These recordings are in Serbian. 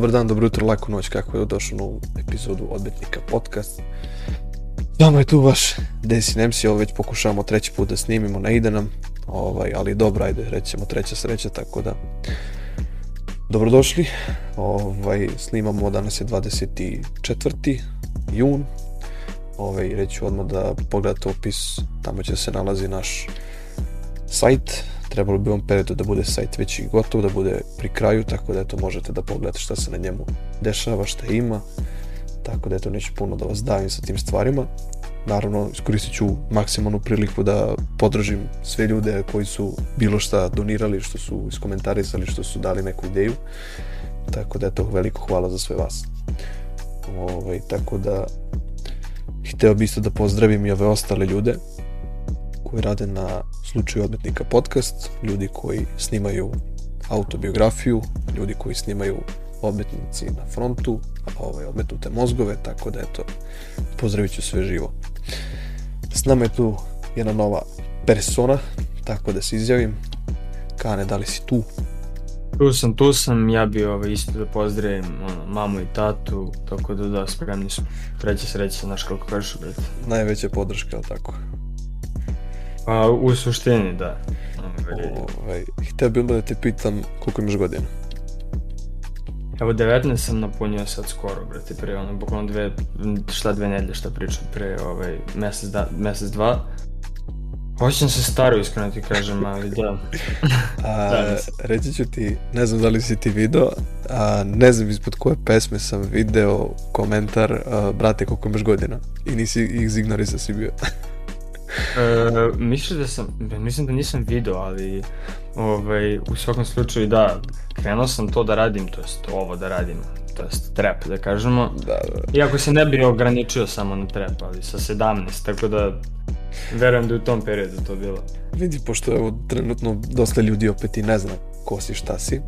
Dobar dan, dobro jutro, laku noć, kako je došao novu epizodu Odbetnika podcast. Dama je tu vaš Desi Nemsi, ovo već pokušavamo treći put da snimimo, ne ide nam, ovaj, ali dobro, ajde, rećemo treća sreća, tako da dobrodošli. Ovaj, snimamo, danas je 24. jun, ovaj, reću odmah da pogledate opis, tamo će se nalazi naš sajt, trebalo bi ovom periodu da bude sajt već i gotov, da bude pri kraju, tako da eto možete da pogledate šta se na njemu dešava, šta ima, tako da eto neću puno da vas davim sa tim stvarima. Naravno, iskoristit ću maksimalnu priliku da podržim sve ljude koji su bilo šta donirali, što su iskomentarisali, što su dali neku ideju. Tako da eto, veliko hvala za sve vas. Ovaj, tako da hteo bi isto da pozdravim i ove ostale ljude koji rade na slučaju odmetnika podcast, ljudi koji snimaju autobiografiju, ljudi koji snimaju odmetnici na frontu, ovaj, odmetnute mozgove, tako da eto, pozdravit ću sve živo. S nama je tu jedna nova persona, tako da se izjavim. Kane, da li si tu? Tu sam, tu sam, ja bi ovaj, isto da pozdravim ono, mamu i tatu, tako da da, spremni smo. Treća sreća, znaš kako kažeš, brate. Najveća podrška, ali tako? Pa, u suštini, da. Ovaj, htio bih da te pitam koliko imaš godina? Evo 19 sam napunio sad skoro, brate, pre ono, bukvalno dve, šta dve nedelje šta pričam, pre ovaj, mesec, da, mesec dva. Hoćem se staro iskreno ti kažem, ali da. a, reći ću ti, ne znam da li si ti video, a, ne znam ispod koje pesme sam video komentar, a, brate koliko imaš godina i nisi ih ignorisao si bio. e, mislim da sam, mislim da nisam video, ali ovaj, u svakom slučaju da, krenuo sam to da radim, to jest ovo da radim, to jest trap da kažemo. Da, da. Iako se ne bi ograničio samo na trap, ali sa 17, tako da verujem da u tom periodu to bilo. Vidi, pošto evo trenutno dosta ljudi opet i ne zna ko si, šta si.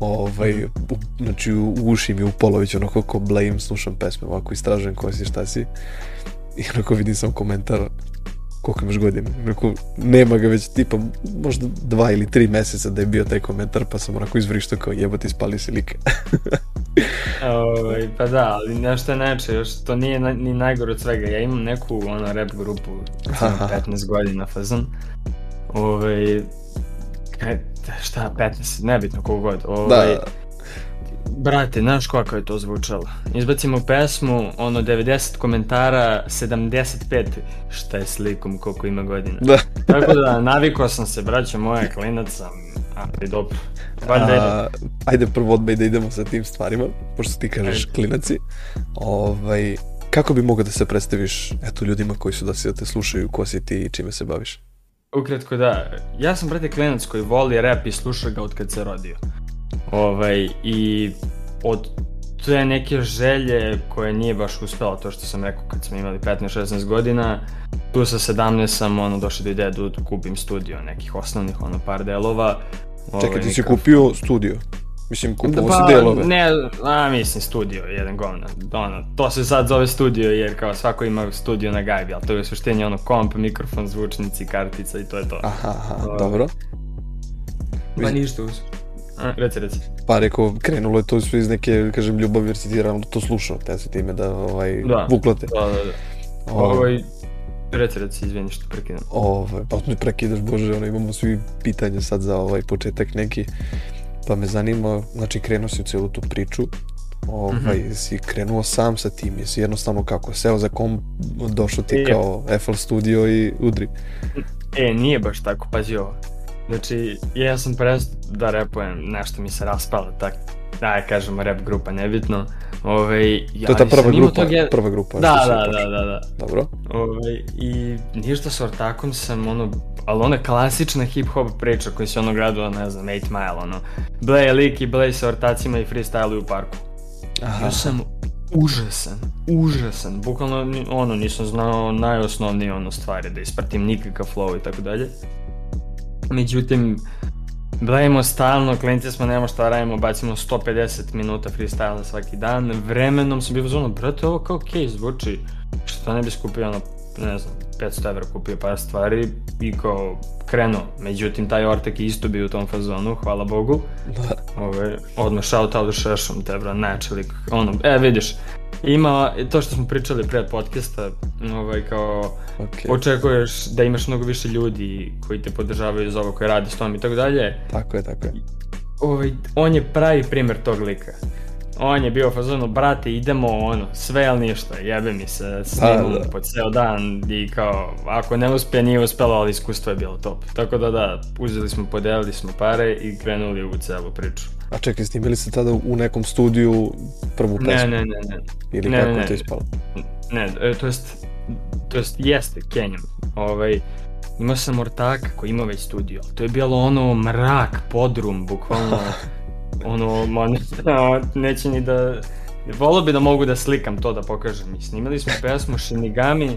Ovaj, mm. u, znači u uši mi u polović onako ko blame slušam pesme, ovako istražujem ko si, šta si. I onako vidim sam komentar koliko imaš godina? Rekao, nema ga već tipa možda dva ili tri meseca da je bio taj komentar, pa sam onako izvrištao kao jebati spali se like. ovaj, pa da, ali nešto je neče, još to nije na, ni najgore od svega. Ja imam neku ono, rap grupu, 15 godina fazon. Ovaj, e, šta, 15, nebitno kogod. Ovaj, da Brate, znaš kako je to zvučalo? Izbacimo pesmu, ono 90 komentara, 75 šta je slikom, koliko ima godina. Da. Tako da, navikao sam se, braćo moja, klinac sam, ali dobro. Valjda je... Ajde prvo odmah da idemo sa tim stvarima, pošto ti kažeš ajde. klinaci. Ovaj, kako bi mogao da se predstaviš eto, ljudima koji su da se da te slušaju, ko si ti i čime se baviš? Ukratko da, ja sam brate klinac koji voli rap i sluša ga od kad se rodio. Ovaj, I od te neke želje koje nije baš uspela, to što sam rekao kad smo imali 15-16 godina, tu sa 17 sam ono, došao do ideje da kupim studio nekih osnovnih, ono, par delova. Čekaj, ovaj, ti si kupio studio? Mislim, kupio da, pa, si delove. Ne, a mislim studio, jedan govna. Ono, to se sad zove studio jer kao svako ima studio na gajbi, ali to je u suštini ono komp, mikrofon, zvučnici, kartica i to je to. Aha, aha, o, ovaj. dobro. Pa ništa, A, reci, reci. Pa rekao, krenulo je to sve iz neke, kažem, ljubav, jer si ti realno to slušao, te se time da, ovaj, da. vuklate. Da, da, da. Ovaj, ovaj Reci, reci, izvini što prekidam. Ovaj, pa ne prekidaš, bože, ono, imamo svi pitanja sad za ovaj početak neki. Pa me zanima, znači krenuo si u celu tu priču, ovaj, mm -hmm. si krenuo sam sa tim, jesi jednostavno kako, seo za kom, došao ti e, kao FL Studio i udri? E, nije baš tako, pazi ovo. Znači, ja sam prestao da repujem, nešto mi se raspalo, tak, da kažemo rap grupa, nebitno. Ove, ovaj, ja to je ta prva grupa, je... prva grupa. Da, da, da, da, da. Dobro. Ove, ovaj, I ništa s ortakom sam, ono, ali ona klasična hip-hop priča koja se ono gradila, ne znam, 8 Mile, ono. Bleje lik i bleje sa ortacima i freestyle u parku. Aha. Ja sam užasan, užasan. Bukvalno, ono, nisam znao najosnovnije ono stvari, da ispratim nikakav flow i tako dalje. Međutim, Blejimo stalno, klinci smo, nema šta radimo, bacimo 150 minuta freestyle svaki dan. Vremenom sam bio zonu, brate, ovo kao okay, zvuči, što ne bi skupio ono ne znam, 500 evra kupio par stvari i kao krenuo. Međutim, taj Ortek je isto bio u tom fazonu, hvala Bogu. Da. Ove, odmah shout out Šešom, te bro, neče lik, ono, e, vidiš, ima, to što smo pričali pred podcasta, ovaj, kao, Okay. očekuješ da imaš mnogo više ljudi koji te podržavaju za ovo koje radi s tom i tako dalje. Tako je, tako je. Ovaj, on je pravi primer tog lika. On je bio fazonu, brate, idemo ono, sve ali ništa, jebe mi se, snimamo Da, da. po ceo dan i kao, ako ne uspe, nije uspelo, ali iskustvo je bilo top. Tako da da, uzeli smo, podelili smo pare i krenuli u celu priču. A čekaj, snimili ste tada u nekom studiju prvu pesmu? Ne, ne, ne, ne. Ili ne, kako ne, to ne. ispalo? Ne, e, to jest, to jest jeste Kenjam. Ovaj, imao sam ortaka koji ima već studio. To je bilo ono mrak, podrum, bukvalno. ono, ma, ne, neće ni da... Volio bi da mogu da slikam to da pokažem. I snimali smo pesmu Shinigami,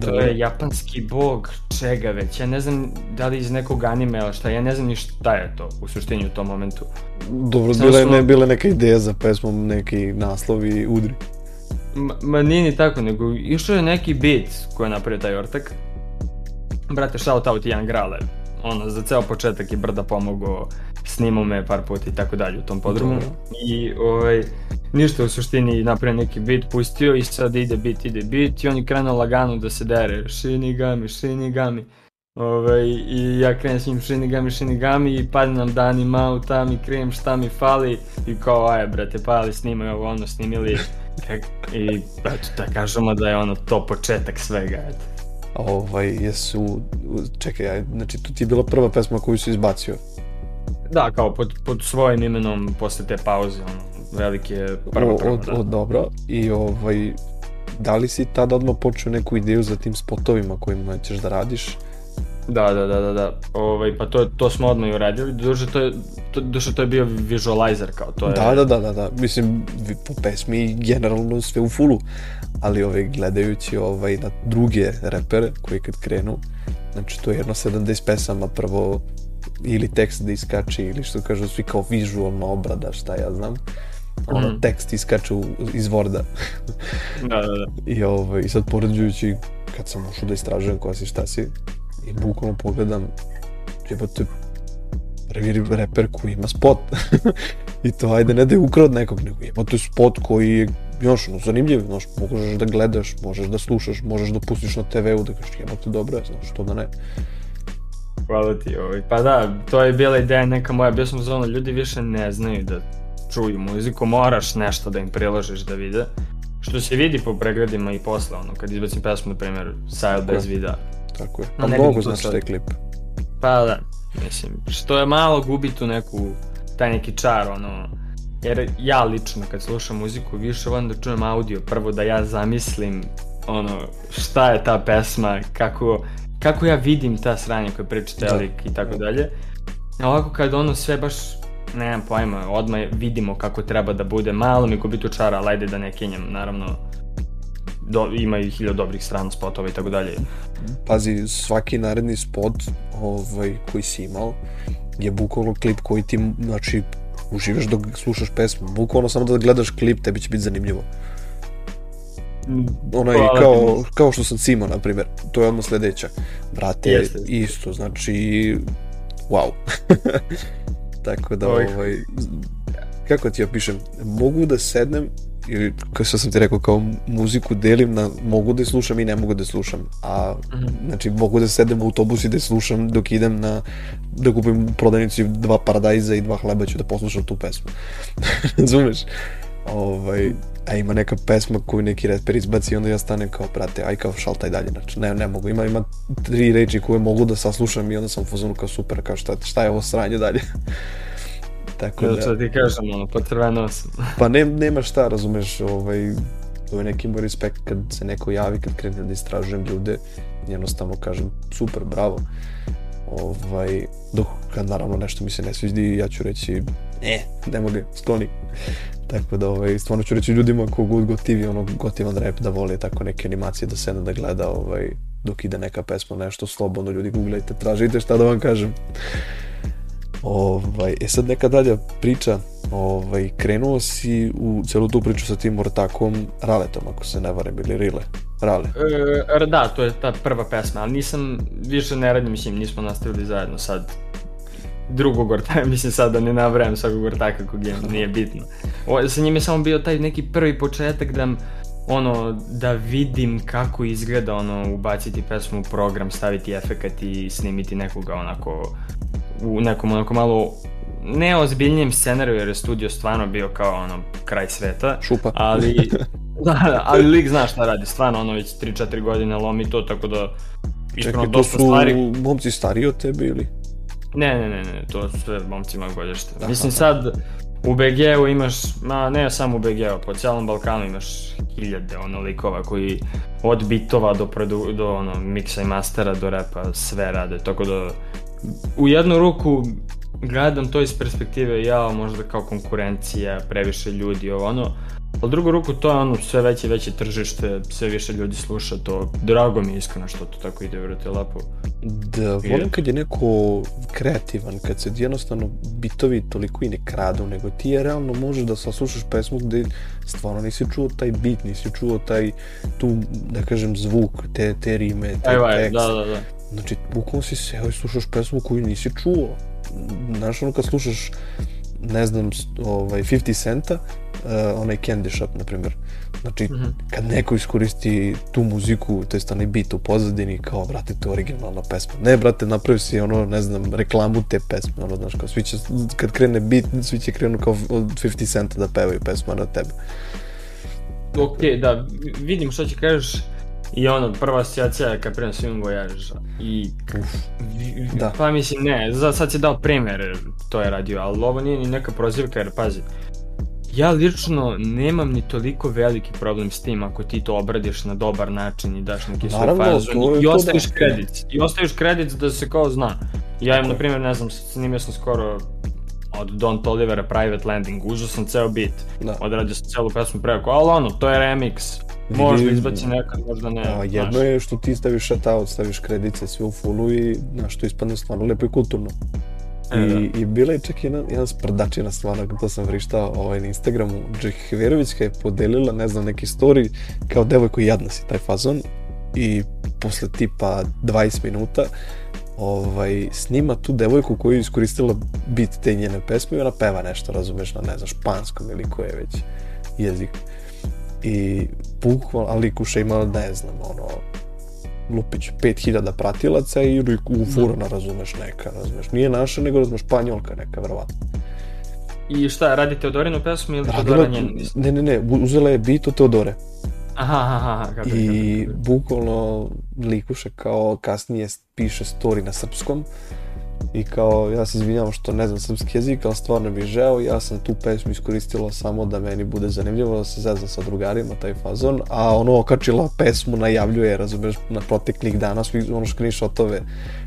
to Da. je japanski bog čega već. Ja ne znam da li iz nekog anime, ali šta, ja ne znam ni šta je to u suštini u tom momentu. Dobro, Samo bila je, smo- ne, bila neka ideja za pesmom, neki naslov i udri. Ma, ma nije ni tako, nego išao je neki beat koji je napravio taj ortak. Brate, shout out Ian Grale. Ono, za ceo početak je Brda pomogao, snimao me par puta i tako dalje u tom podrumu. Dobro. I, ovaj, ništa u suštini napravio neki beat, pustio i sad ide beat, ide beat i on je krenuo lagano da se dere. Shinigami, Shinigami. Ovaj, I ja krenem s njim Shinigami, Shinigami i padne nam dani malo tam i krijem šta mi fali i kao aj brate pali snimaj ovo ono snimili i eto da kažemo da je ono to početak svega eto. Ovaj, jesu, čekaj, aj, znači to ti je bila prva pesma koju si izbacio. Da, kao pod, pod svojim imenom posle te pauze, ono, velike prva o, prva, o, da. o, dobro, i ovaj, da li si tada odmah počeo neku ideju za tim spotovima kojima ćeš da radiš? Da, da, da, da, da. Ovaj, pa to, to smo odmah i uradili, duže to je, to, duše to je bio visualizer kao, to je... Da, da, da, da, da, mislim, po pesmi generalno sve u fullu, ali ovaj, gledajući ovaj, na druge repere koji kad krenu, znači to je jedno 70 pesama, prvo ili tekst da iskače ili što kažu svi kao vizualna obrada, šta ja znam, ono Mhm. tekst iskače u- iz Worda Da, da, da. i, ovaj, i sad poređujući kad sam ušao da istražujem ko si šta si i bukvalno pogledam jebote prvi reper koji ima spot i to ajde ne da je ukrao od nekog nego jebote spot koji je još ono, zanimljiv, znaš, možeš da gledaš, možeš da slušaš, možeš da pustiš na TV-u da kažeš jebote dobro je, znaš, što da ne. Hvala ti, ovaj. Pa da, to je bila ideja neka moja, bio sam zonu, ljudi više ne znaju da čuju muziku, moraš nešto da im priložiš da vide. Što se vidi po pregledima i posle, ono, kad izbacim pesmu, na primjer, Sajl bez je. videa. Tako je. Pa mnogo znači sad. taj klip. Pa da, mislim, što je malo gubi tu neku, taj neki čar, ono, jer ja lično kad slušam muziku više volim da čujem audio, prvo da ja zamislim, ono, šta je ta pesma, kako, kako ja vidim ta sranja koje priča Da. i tako dalje. A ovako kad ono sve baš, nemam pojma, odmah vidimo kako treba da bude, malo mi gubi tu čara, ali ajde da ne kenjam, naravno, do, ima i hiljadu dobrih strana spotova i tako dalje. Pazi, svaki naredni spot ovaj, koji si imao je bukvalno klip koji ti, znači, uživaš dok slušaš pesmu. Bukvalno samo da gledaš klip, tebi će biti zanimljivo. Onaj, Hvala kao, kao što sam cimao, na primjer. To je odmah sledeća. Brate, Jeste, jeste. isto, znači, wow. Tako da, Oj. ovaj, kako ti ja pišem, mogu da sednem ili kao što sam ti rekao kao muziku delim na mogu da je slušam i ne mogu da je slušam a Mhm. znači mogu da sedem u autobus i da je slušam dok idem na da kupim u prodavnici dva paradajza i dva hleba ću da poslušam tu pesmu razumeš ovaj, a ima neka pesma koju neki reper izbaci i onda ja stanem kao brate aj kao šaltaj dalje znači ne, ne mogu ima, ima tri reči koje mogu da saslušam i onda sam u fazonu kao super kao šta, šta je ovo sranje dalje tako Da, što ti kažem, ono, potrveno sam. Pa ne, nema šta, razumeš, ovaj, to je neki moj respekt kad se neko javi, kad krenem da istražujem ljude, jednostavno kažem, super, bravo. Ovaj, dok kad naravno nešto mi se ne sviđi, ja ću reći, e, ne mogu, skloni. Tako da, ovaj, stvarno ću reći ljudima kogod gotivi, ono, gotivan rap da voli tako neke animacije da sedne da gleda, ovaj, dok ide neka pesma, nešto slobodno, ljudi googlajte, tražite šta da vam kažem. Ovaj, e sad neka dalja priča, ovaj, krenuo si u celu tu priču sa tim ortakom Raletom, ako se ne varam, ili Rile. Rale. E, da, to je ta prva pesma, ali nisam, više ne radim, mislim, nismo nastavili zajedno sad drugog ortaka, mislim sad da ne nabrajam svakog ortaka kog je, nije bitno. O, sa njim je samo bio taj neki prvi početak da ono, da vidim kako izgleda ono, ubaciti pesmu u program, staviti efekat i snimiti nekoga onako u nekom onako malo neozbiljnijem scenariju jer je studio stvarno bio kao ono kraj sveta. Šupa. Ali, da, ali lik zna šta radi, stvarno ono već 3-4 godine lomi to, tako da Čekaj, to su stvari... momci stariji od tebe ili? Ne, ne, ne, ne, to su sve momci mojeg godište. Da, Mislim sad, u BG-u imaš, ma ne samo u BG-u, po cijelom Balkanu imaš hiljade ono likova koji od bitova do, produ, do ono, miksa i mastera do repa sve rade, tako da u jednu ruku gledam to iz perspektive ja možda kao konkurencija, previše ljudi, ovo ono, ali drugu ruku to je ono sve veće veće tržište, sve više ljudi sluša to, drago mi je iskreno što to tako ide, vrate, lepo. Da, volim kad je neko kreativan, kad se jednostavno bitovi toliko i ne kradu, nego ti je realno možeš da saslušaš pesmu gde stvarno nisi čuo taj bit, nisi čuo taj, tu, da kažem, zvuk, te, te rime, taj Evo, tekst. Da, da, da. Znači, bukvalno si seo i slušaš pesmu koju nisi čuo. Znaš, ono kad slušaš, ne znam, ovaj, 50 centa, uh, onaj Candy Shop, na primjer. Znači, mm -hmm. kad neko iskoristi tu muziku, to je onaj beat u pozadini, kao, brate, to je originalna pesma. Ne, brate, napravi si, ono, ne znam, reklamu te pesme, ono, znaš, kao, svi će, kad krene beat, svi će krenu kao od 50 centa da pevaju pesma na tebe. Ok, da, vidim što će kažeš, I ono, prva asocijacija je Caprion Swing Voyage. I... da. Pa mislim, ne, za, sad si dao primer, to je radio, ali ovo nije ni neka prozivka, jer pazi, ja lično nemam ni toliko veliki problem s tim ako ti to obradiš na dobar način i daš neki svoj fazon i, ostaviš kredit. I ostaviš kredit da se kao zna. Ja im, na primjer, ne znam, snimio sam skoro od Don Tolivera Private Landing, užao sam ceo beat, da. odradio sam celu pesmu preko, ali ono, to je remix, Možda izbaci nekad, možda ne. A, jedno znaš. je što ti staviš shoutout, staviš kredice sve u fullu i znaš, to ispadne stvarno lepo i kulturno. E, I, da. I bila je čak jedna, jedna sprdačina stvarno, to sam vrištao ovaj, na Instagramu, Džeki Heverovićka je podelila, ne znam, neki story, kao devojko jadna si taj fazon i posle tipa 20 minuta ovaj, snima tu devojku koju je iskoristila bit te njene pesme i ona peva nešto, razumeš, na ne znam, španskom ili koje već jezik. I bukvalno, ali Kuša ima, ne znam, ono, Lupić, 5000 pratilaca i u furana, razumeš, neka, razumeš, nije naša, nego razumeš, španjolka neka, verovatno. I šta, radi Teodorinu pesmu ili Teodora njenu? Ne, ne, ne, uzela je bit od Teodore. Aha, aha, aha, kako I bukvalno Likuša kao kasnije piše story na srpskom i kao ja se izvinjavam što ne znam srpski jezik, ali stvarno bih žeo, ja sam tu pesmu iskoristila samo da meni bude zanimljivo, da se zezam sa drugarima, taj fazon, a ono okačila pesmu, najavljuje, razumeš, na proteklih dana svi ono screenshotove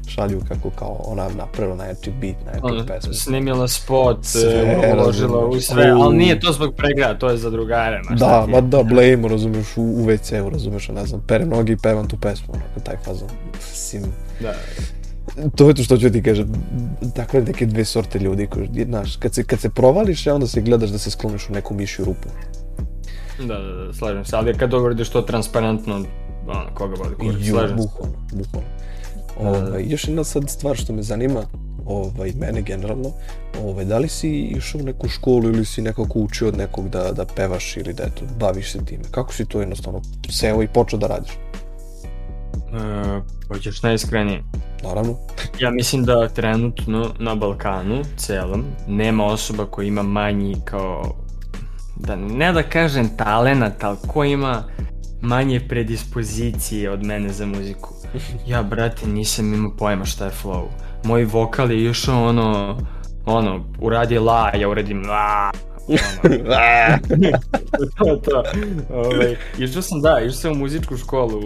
šalju kako kao ona napravila najjači beat, najjači ono, pesmu. Snimila spot, sve, uložila u sve, ali nije to zbog pregrada, to je za drugare. Ma da, ma da, blame, razumeš, u, u WC-u, razumeš, ne znam, pere nogi i pevam tu pesmu, onako, taj fazon. Sim. Da to je to što ću ti kažem, takve neke dve sorte ljudi koji, znaš, kad se, kad se provališ, onda se gledaš da se skloniš u neku mišju rupu. Da, da, da, slažem se, ali kad dogovoriš to transparentno, ono, koga boli kurac, slažem se. Bukvalno, bukvalno. Ovaj, još jedna sad stvar što me zanima, ovaj, mene generalno, ovaj, da li si išao u neku školu ili si nekako učio od nekog da, da pevaš ili da eto, baviš se time? Kako si to jednostavno seo i počeo da radiš? E, hoćeš najiskrenije? Naravno. ja mislim da trenutno na Balkanu celom nema osoba koja ima manji kao da ne da kažem talenat, ali ko ima manje predispozicije od mene za muziku. Ja, brate, nisam imao pojma šta je flow. Moj vokal je išao ono, ono, uradi la, ja uradim la, to, to. Ovaj, išao sam, da, išao sam u muzičku školu,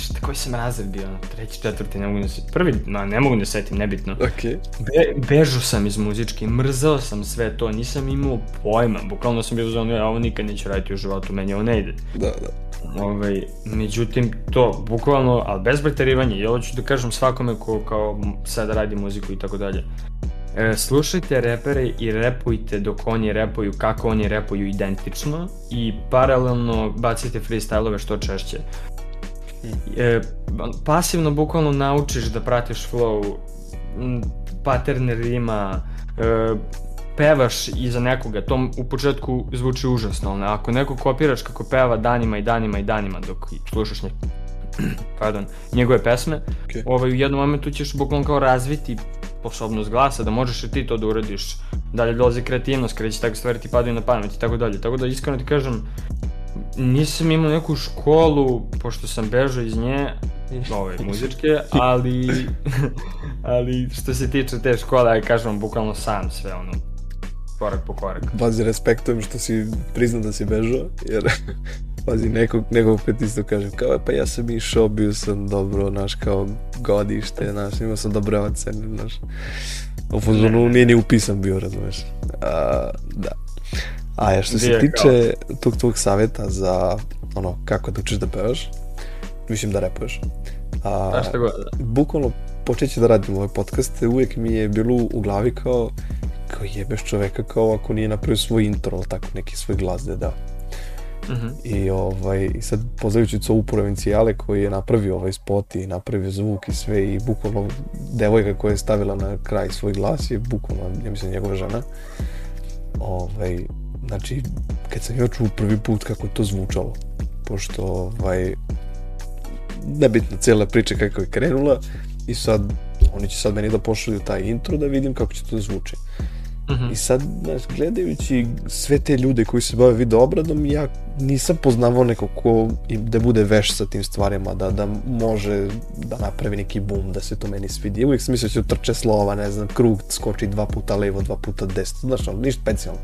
šta, koji sam razred bio, treći, četvrti, ne mogu da se, prvi, no, ne mogu da setim, nebitno. Okay. Be, bežu sam iz muzičke, mrzao sam sve to, nisam imao pojma, bukvalno sam bio uzao, ja ovo nikad neću raditi u životu, meni ovo ne ide. Da, da. Ovaj, međutim, to, bukvalno, ali bez preterivanja, i ovo ću da kažem svakome ko kao sada radi muziku i tako dalje. E, slušajte repere i repujte dok oni repuju kako oni repuju identično i paralelno bacite freestyle-ove što češće. E, pasivno bukvalno naučiš da pratiš flow, pattern rima, e, pevaš iza nekoga, to u početku zvuči užasno, ali ako neko kopiraš kako peva danima i danima i danima dok slušaš nje, pardon, njegove pesme, okay. ovaj, u jednom momentu ćeš bukvalno kao razviti sposobnost glasa, da možeš i ti to da uradiš, dalje dolazi kreativnost, kada će takve stvari ti padaju na pamet i tako dalje, tako da iskreno ti kažem, nisam imao neku školu, pošto sam bežao iz nje, ove, muzičke, ali, ali što se tiče te škole, aj kažem, bukvalno sam sve, ono, korak po korak. Pazi, respektujem što si priznao da si bežao, jer pazi, nekog, nekog pet isto kažem, kao, pa ja sam išao, bio sam dobro, naš, kao godište, naš, imao sam dobre ocene, naš. U fazonu nije ni upisan bio, razumeš. A, da. A ja što se tiče tog tvog savjeta za ono, kako da učiš da pevaš, mislim da repuješ. A, A šta god, da. Bukvalno počeći da radim ovaj podcast, uvijek mi je bilo u glavi kao kao jebeš čoveka kao ako nije napravio svoj intro, tako neki svoj glas da da. Uh mhm. -huh. I, ovaj, I sad poznajući ovu provincijale koji je napravio ovaj spot i napravio zvuk i sve i bukvalno devojka koja je stavila na kraj svoj glas je bukvalno, ja mislim, njegova žena. Ovaj, znači, kad sam ja čuo prvi put kako je to zvučalo, pošto ovaj, nebitna cijela priča kako je krenula i sad oni će sad meni da pošalju taj intro da vidim kako će to da zvuči. Uh -huh. I sad, znaš, gledajući sve te ljude koji se bave video obradom, ja nisam poznavao neko ko da bude veš sa tim stvarima, da, da može da napravi neki boom, da se to meni svidi. Uvijek sam mislio da će trče slova, ne znam, krug skoči dva puta levo, dva puta desno, znaš, ali ništa specijalno.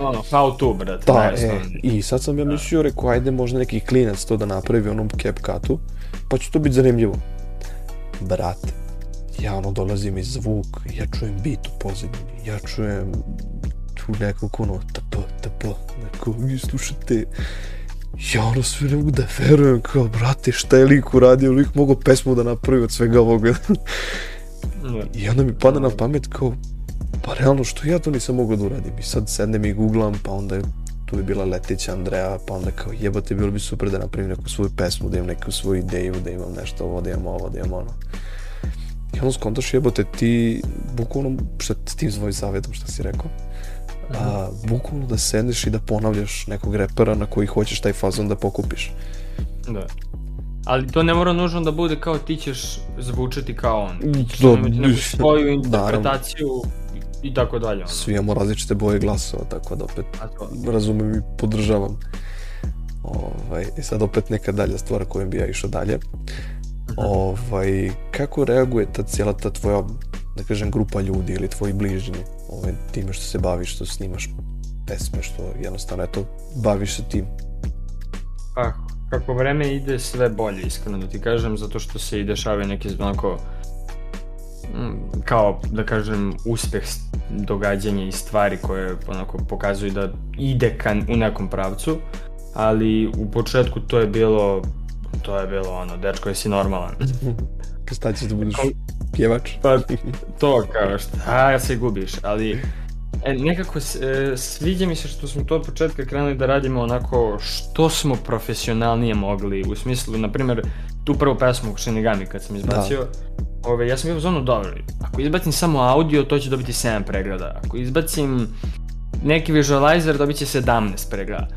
Ono, how to, brate. Da, e, i sad sam ja da. mislio, rekao, ajde možda neki klinac to da napravi onom CapCutu, pa će to biti zanimljivo. Brate, ja ono dolazim iz zvuk, ja čujem bit u pozadini, ja čujem tu nekog ono tp, tp, neko, vi slušate, ja ono sve ne mogu da verujem, kao, brate, šta je lik uradio, lik mogo pesmu da napravi od svega ovoga. I onda mi pada na pamet kao, pa realno što ja to nisam mogao da uradim? I sad sednem i googlam pa onda tu je bila Letića Andreja pa onda kao jebote bilo bi super da napravim neku svoju pesmu da imam neku svoju ideju da imam nešto ovo da imam ovo da imam ono i onda skontaš jebote ti bukvalno šta s tim svojim savjetom šta si rekao a, bukvalno da sedneš i da ponavljaš nekog repera na koji hoćeš taj fazon da pokupiš da Ali to ne mora nužno da bude kao ti ćeš zvučati kao on. Ti ćeš da, imati neku svoju interpretaciju i tako dalje. Ono. Svi imamo različite boje glasova, tako da opet razumem i podržavam. Ovaj, I sad opet neka dalja stvar kojom bi ja išao dalje. Ovaj, kako reaguje ta cijela ta tvoja, da kažem, grupa ljudi ili tvoji bližnji ovaj, time što se baviš, što snimaš pesme, što jednostavno, eto, baviš se tim? Pa, kako vreme ide sve bolje, iskreno da ti kažem, zato što se i dešavaju neke onako mm, kao da kažem uspeh događanja i stvari koje onako pokazuju da ide ka, u nekom pravcu ali u početku to je bilo to je bilo ono dečko jesi normalan šta ćeš da budeš pjevač pa to kao šta ja se gubiš ali E, nekako e, sviđa mi se što smo to od početka krenuli da radimo onako što smo profesionalnije mogli, u smislu, na primjer, tu prvu pesmu Shinigami kad sam izbacio, da. ove, ja sam bio u zonu dobro, ako izbacim samo audio, to će dobiti 7 pregleda, ako izbacim neki visualizer, dobit će 17 pregleda.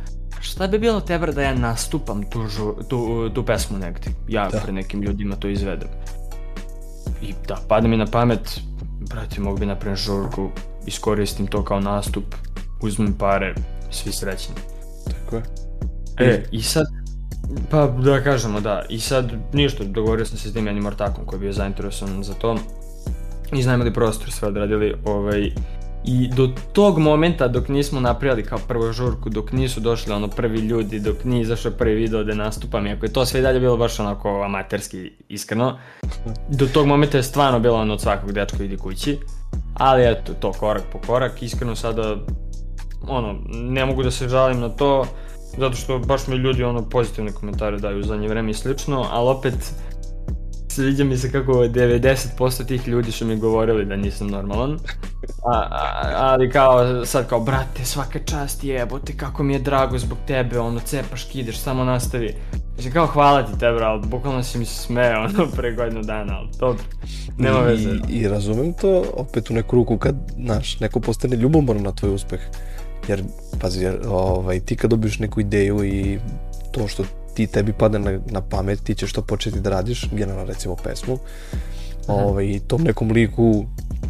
Šta bi bilo tebra da ja nastupam tu, žu, tu, tu pesmu negdje, ja da. pre nekim ljudima to izvedem. I da, pada mi na pamet, brate, mogu bi napraviti žurku, iskoristim to kao nastup, uzmem pare, svi srećni. Tako je. E, i sad, pa da kažemo da, i sad ništa, dogovorio sam se s tim jednim ortakom koji je bio zainteresovan za to. Iznajmili prostor, sve odradili, ovaj, I do tog momenta dok nismo napravili kao prvu žurku, dok nisu došli ono prvi ljudi, dok nije izašao prvi video gde nastupam, iako je to sve dalje bilo baš onako amaterski iskreno, do tog momenta je stvarno bilo ono od svakog dečka idi kući, ali eto to korak po korak, iskreno sada ono, ne mogu da se žalim na to, zato što baš mi ljudi ono pozitivne komentare daju u zadnje vreme i slično, ali opet sviđa mi se kako 90% tih ljudi su mi govorili da nisam normalan. A, a, ali kao, sad kao, brate, svaka čast jebote, kako mi je drago zbog tebe, ono, cepaš, kideš, samo nastavi. Mislim, kao, hvala ti te, bro, ali bukvalno si mi se smeo, ono, pre godinu dana, ali dobro, nema I, veze. I razumem to opet u neku ruku kad, znaš, neko postane ljubomoran na tvoj uspeh. Jer, pazi, jer, ovaj, ti kad dobiješ neku ideju i to što ti tebi pada na, na pamet, ti ćeš to početi da radiš, generalno recimo pesmu, ovaj, tom nekom liku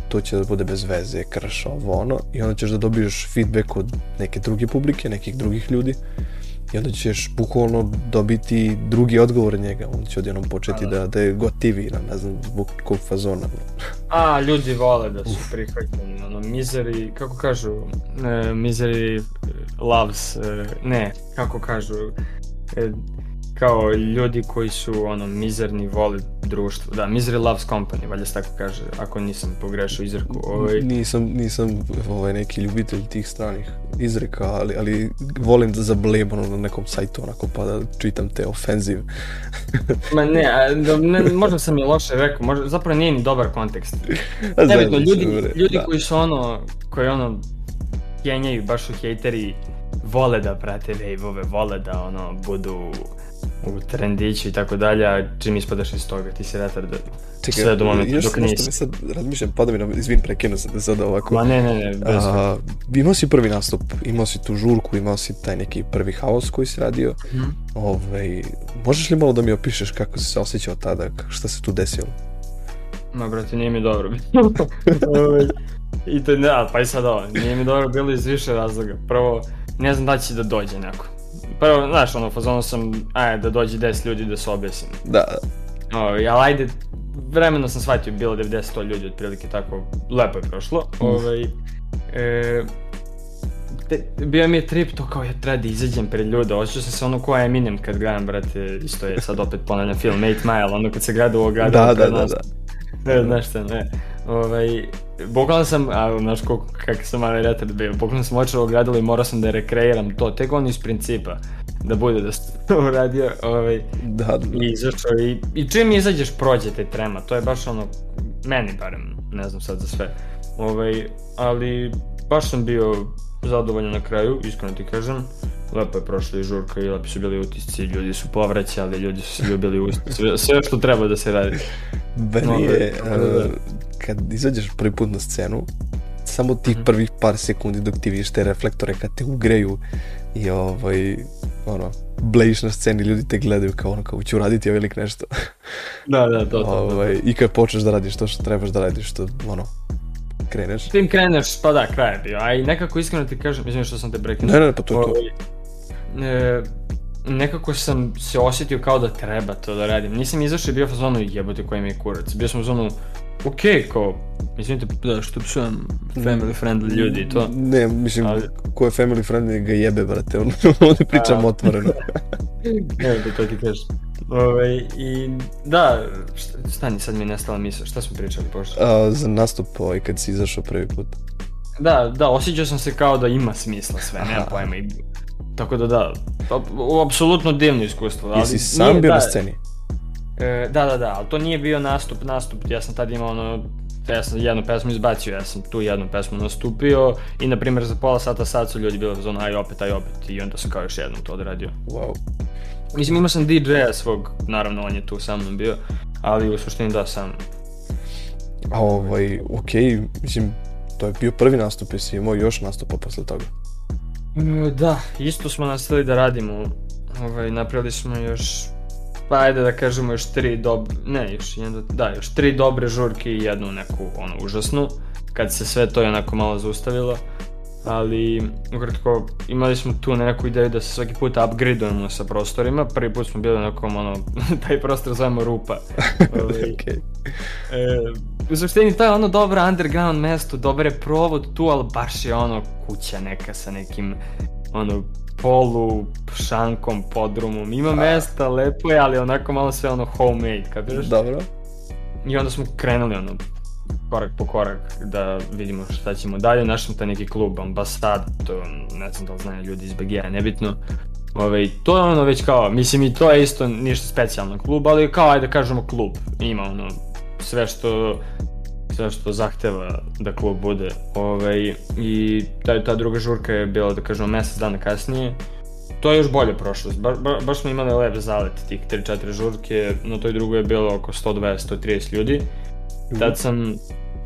to će da bude bez veze, krš, ovo ono, i onda ćeš da dobiješ feedback od neke druge publike, nekih drugih ljudi, i onda ćeš bukvalno dobiti drugi odgovor od njega, on će odjednom početi da, da je gotivira, ne znam, zbog kog fazona. A, ljudi vole da su prihvaćeni, ono, misery, kako kažu, e, misery loves, e, ne, kako kažu, e, kao ljudi koji su ono mizerni vole društvo. Da, misery loves company, valjda se tako kaže, ako nisam pogrešio izreku. Ovaj... Nisam, nisam ovaj, neki ljubitelj tih stranih izreka, ali, ali volim da zablem ono na nekom sajtu onako pa da čitam te ofenziv. Ma ne, a, da, ne, možda sam je loše rekao, možda, zapravo nije ni dobar kontekst. Nebitno, ljudi, ljudi da. koji su ono, koji ono, kenjaju, baš su hejteri, vole da prate wave-ove, vole da ono, budu u trendiću i tako dalje, a čim ispadaš iz toga, ti si retard Čekaj, sve do momenta dok nisi. Još sad razmišljam, pada mi na, izvin, prekinu se da sad ovako. Ma ne, ne, ne, bez a, Imao si prvi nastup, imao si tu žurku, imao si taj neki prvi haos koji si radio. Mm -hmm. Ove, ovaj, možeš li malo da mi opišeš kako si se osjećao tada, šta se tu desilo? Ma, brate, nije mi dobro bilo. Ovaj, I to ne, pa i sad ovo, nije mi dobro bilo iz više razloga. Prvo, ne znam da će da dođe neko prvo, znaš, ono, fazonu sam, ajde, da dođe 10 ljudi da se objesim. Da. O, ali ajde, vremeno sam shvatio, bilo 90 ljudi, otprilike tako, lepo je prošlo. Mm. Ovaj, e, te, bio mi je trip to kao ja treba da izađem pred ljude, osjećao sam se ono ko Eminem kad gledam, brate, isto je sad opet ponavljam film 8 Mile, ono kad se gleda u ogradalo. Da, da, da, da. Ne, znaš šta, ne. Ovaj, bukvalno sam, a znaš kako, kak sam mali retard bio, bukvalno sam očeo ogradilo i morao sam da rekreiram to, tek on iz principa, da bude da sam to uradio, ovaj, da, da. i izašao, i, i čim izađeš prođe te trema, to je baš ono, meni barem, ne znam sad za sve, ovaj, ali baš sam bio zadovoljan na kraju, iskreno ti kažem, lepo je prošla i žurka i lepi su bili utisci, ljudi su povraćali, ljudi su se ljubili usta, sve, sve što treba da se radi. Meni je, uh, kad izađeš prvi put na scenu, samo tih mhm. prvih par sekundi dok ti vidiš te reflektore kad te ugreju i ovaj, ono, blejiš na sceni, ljudi te gledaju kao ono, kao ću raditi velik nešto. Da, da, to, to, ovaj, I kad počneš da radiš to što trebaš da radiš, što, ono, kreneš. Tim kreneš, pa da, kraj je bio, a i nekako iskreno ti kažem, mislim što sam te prekinuo. Ne, ne, pa to je to. Ovaj, e, nekako sam se osjetio kao da treba to da radim. Nisam izašao i bio u zonu jebote koji mi je kurac. Bio sam u zonu, ok, kao, izvinite da što psujem family friendly ljudi i to. Ne, mislim, ali... ko je family friendly ga jebe, brate, on, on pričam otvoreno. ne, da to ti kažeš. Ove, ovaj, I da, stani, sad mi je nestala misla, šta smo pričali pošto? A, za nastup ovaj kad si izašao prvi put. Da, da, osjećao sam se kao da ima smisla sve, nema pojma. I Tako da da, pa, apsolutno divno iskustvo. Ali Jesi sam nije, bio da, na sceni? E, da, da, da, ali to nije bio nastup, nastup, ja sam tad imao ono, ja sam jednu pesmu izbacio, ja sam tu jednu pesmu nastupio i na primjer za pola sata sad su ljudi bili zonu aj opet, aj opet i onda sam kao još jednom to odradio. Wow. Mislim imao sam DJ-a svog, naravno on je tu sa mnom bio, ali u suštini da sam. A ovaj, okej, okay, mislim, to je bio prvi nastup, jesi imao još nastupa posle toga? E, da, isto smo nastavili da radimo. Ovaj, napravili smo još, pa ajde da kažemo još tri dobre, ne još jedna, da, još tri dobre žurke i jednu neku, ono, užasnu, kad se sve to je onako malo zaustavilo. Ali, ukratko, imali smo tu neku ideju da se svaki put upgradeujemo sa prostorima. Prvi put smo bili onako, ono, taj prostor zovemo rupa. Ovaj, okay. e, u suštini to je ono dobro underground mesto, dobar je provod tu, ali baš je ono kuća neka sa nekim ono polu šankom, podrumom. Ima A... mesta, lepo je, ali onako malo sve ono homemade, kapiraš? Dobro. I onda smo krenuli ono korak po korak da vidimo šta ćemo dalje. Našli smo taj neki klub, ambasad, to ne znam da li znaju ljudi iz BG-a, nebitno. Ovaj, to je ono već kao, mislim i to je isto ništa specijalno klub, ali kao ajde da kažemo klub, ima ono sve što sve što zahteva da klub bude. Ovaj, I ta, ta druga žurka je bila, da kažemo, mesec dana kasnije. To je još bolje prošlo. Ba, ba, baš smo imali lep zalet tih 3-4 žurke, na toj drugoj je bilo oko 120-130 ljudi. Tad sam,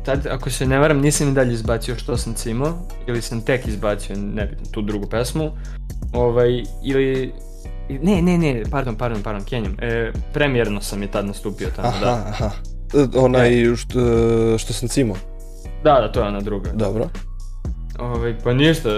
tad, ako se ne varam, nisam ni dalje izbacio što sam cimao, ili sam tek izbacio, nebitno, tu drugu pesmu. Ovaj, ili Ne, ne, ne, pardon, pardon, pardon, Kenjam. E, premijerno sam je tad nastupio tamo, aha, da. Aha, Onaj što, što sam cimao. Da, da, to je ona druga. Dobro. Ovaj, pa ništa,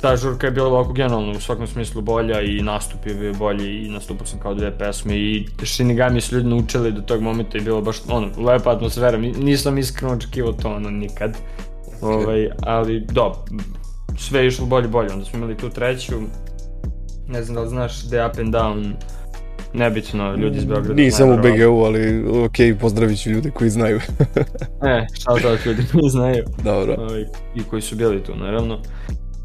ta žurka je bila ovako generalno u svakom smislu bolja i nastup je bio bolji i nastupao sam kao dve pesme i Shinigami su ljudi naučili do tog momenta i bilo baš ono, lepa atmosfera, nisam iskreno očekivao to ono nikad. Okay. Ovaj, ali do, sve je išlo bolje bolje, onda smo imali tu treću, ne znam da li znaš The Up and Down, nebitno, ljudi iz Beograda. Nisam u BGU, ali ok, pozdravit ću ljude koji znaju. e, shout out ljudi koji znaju. Dobro. Ovaj, I koji su bili tu, naravno.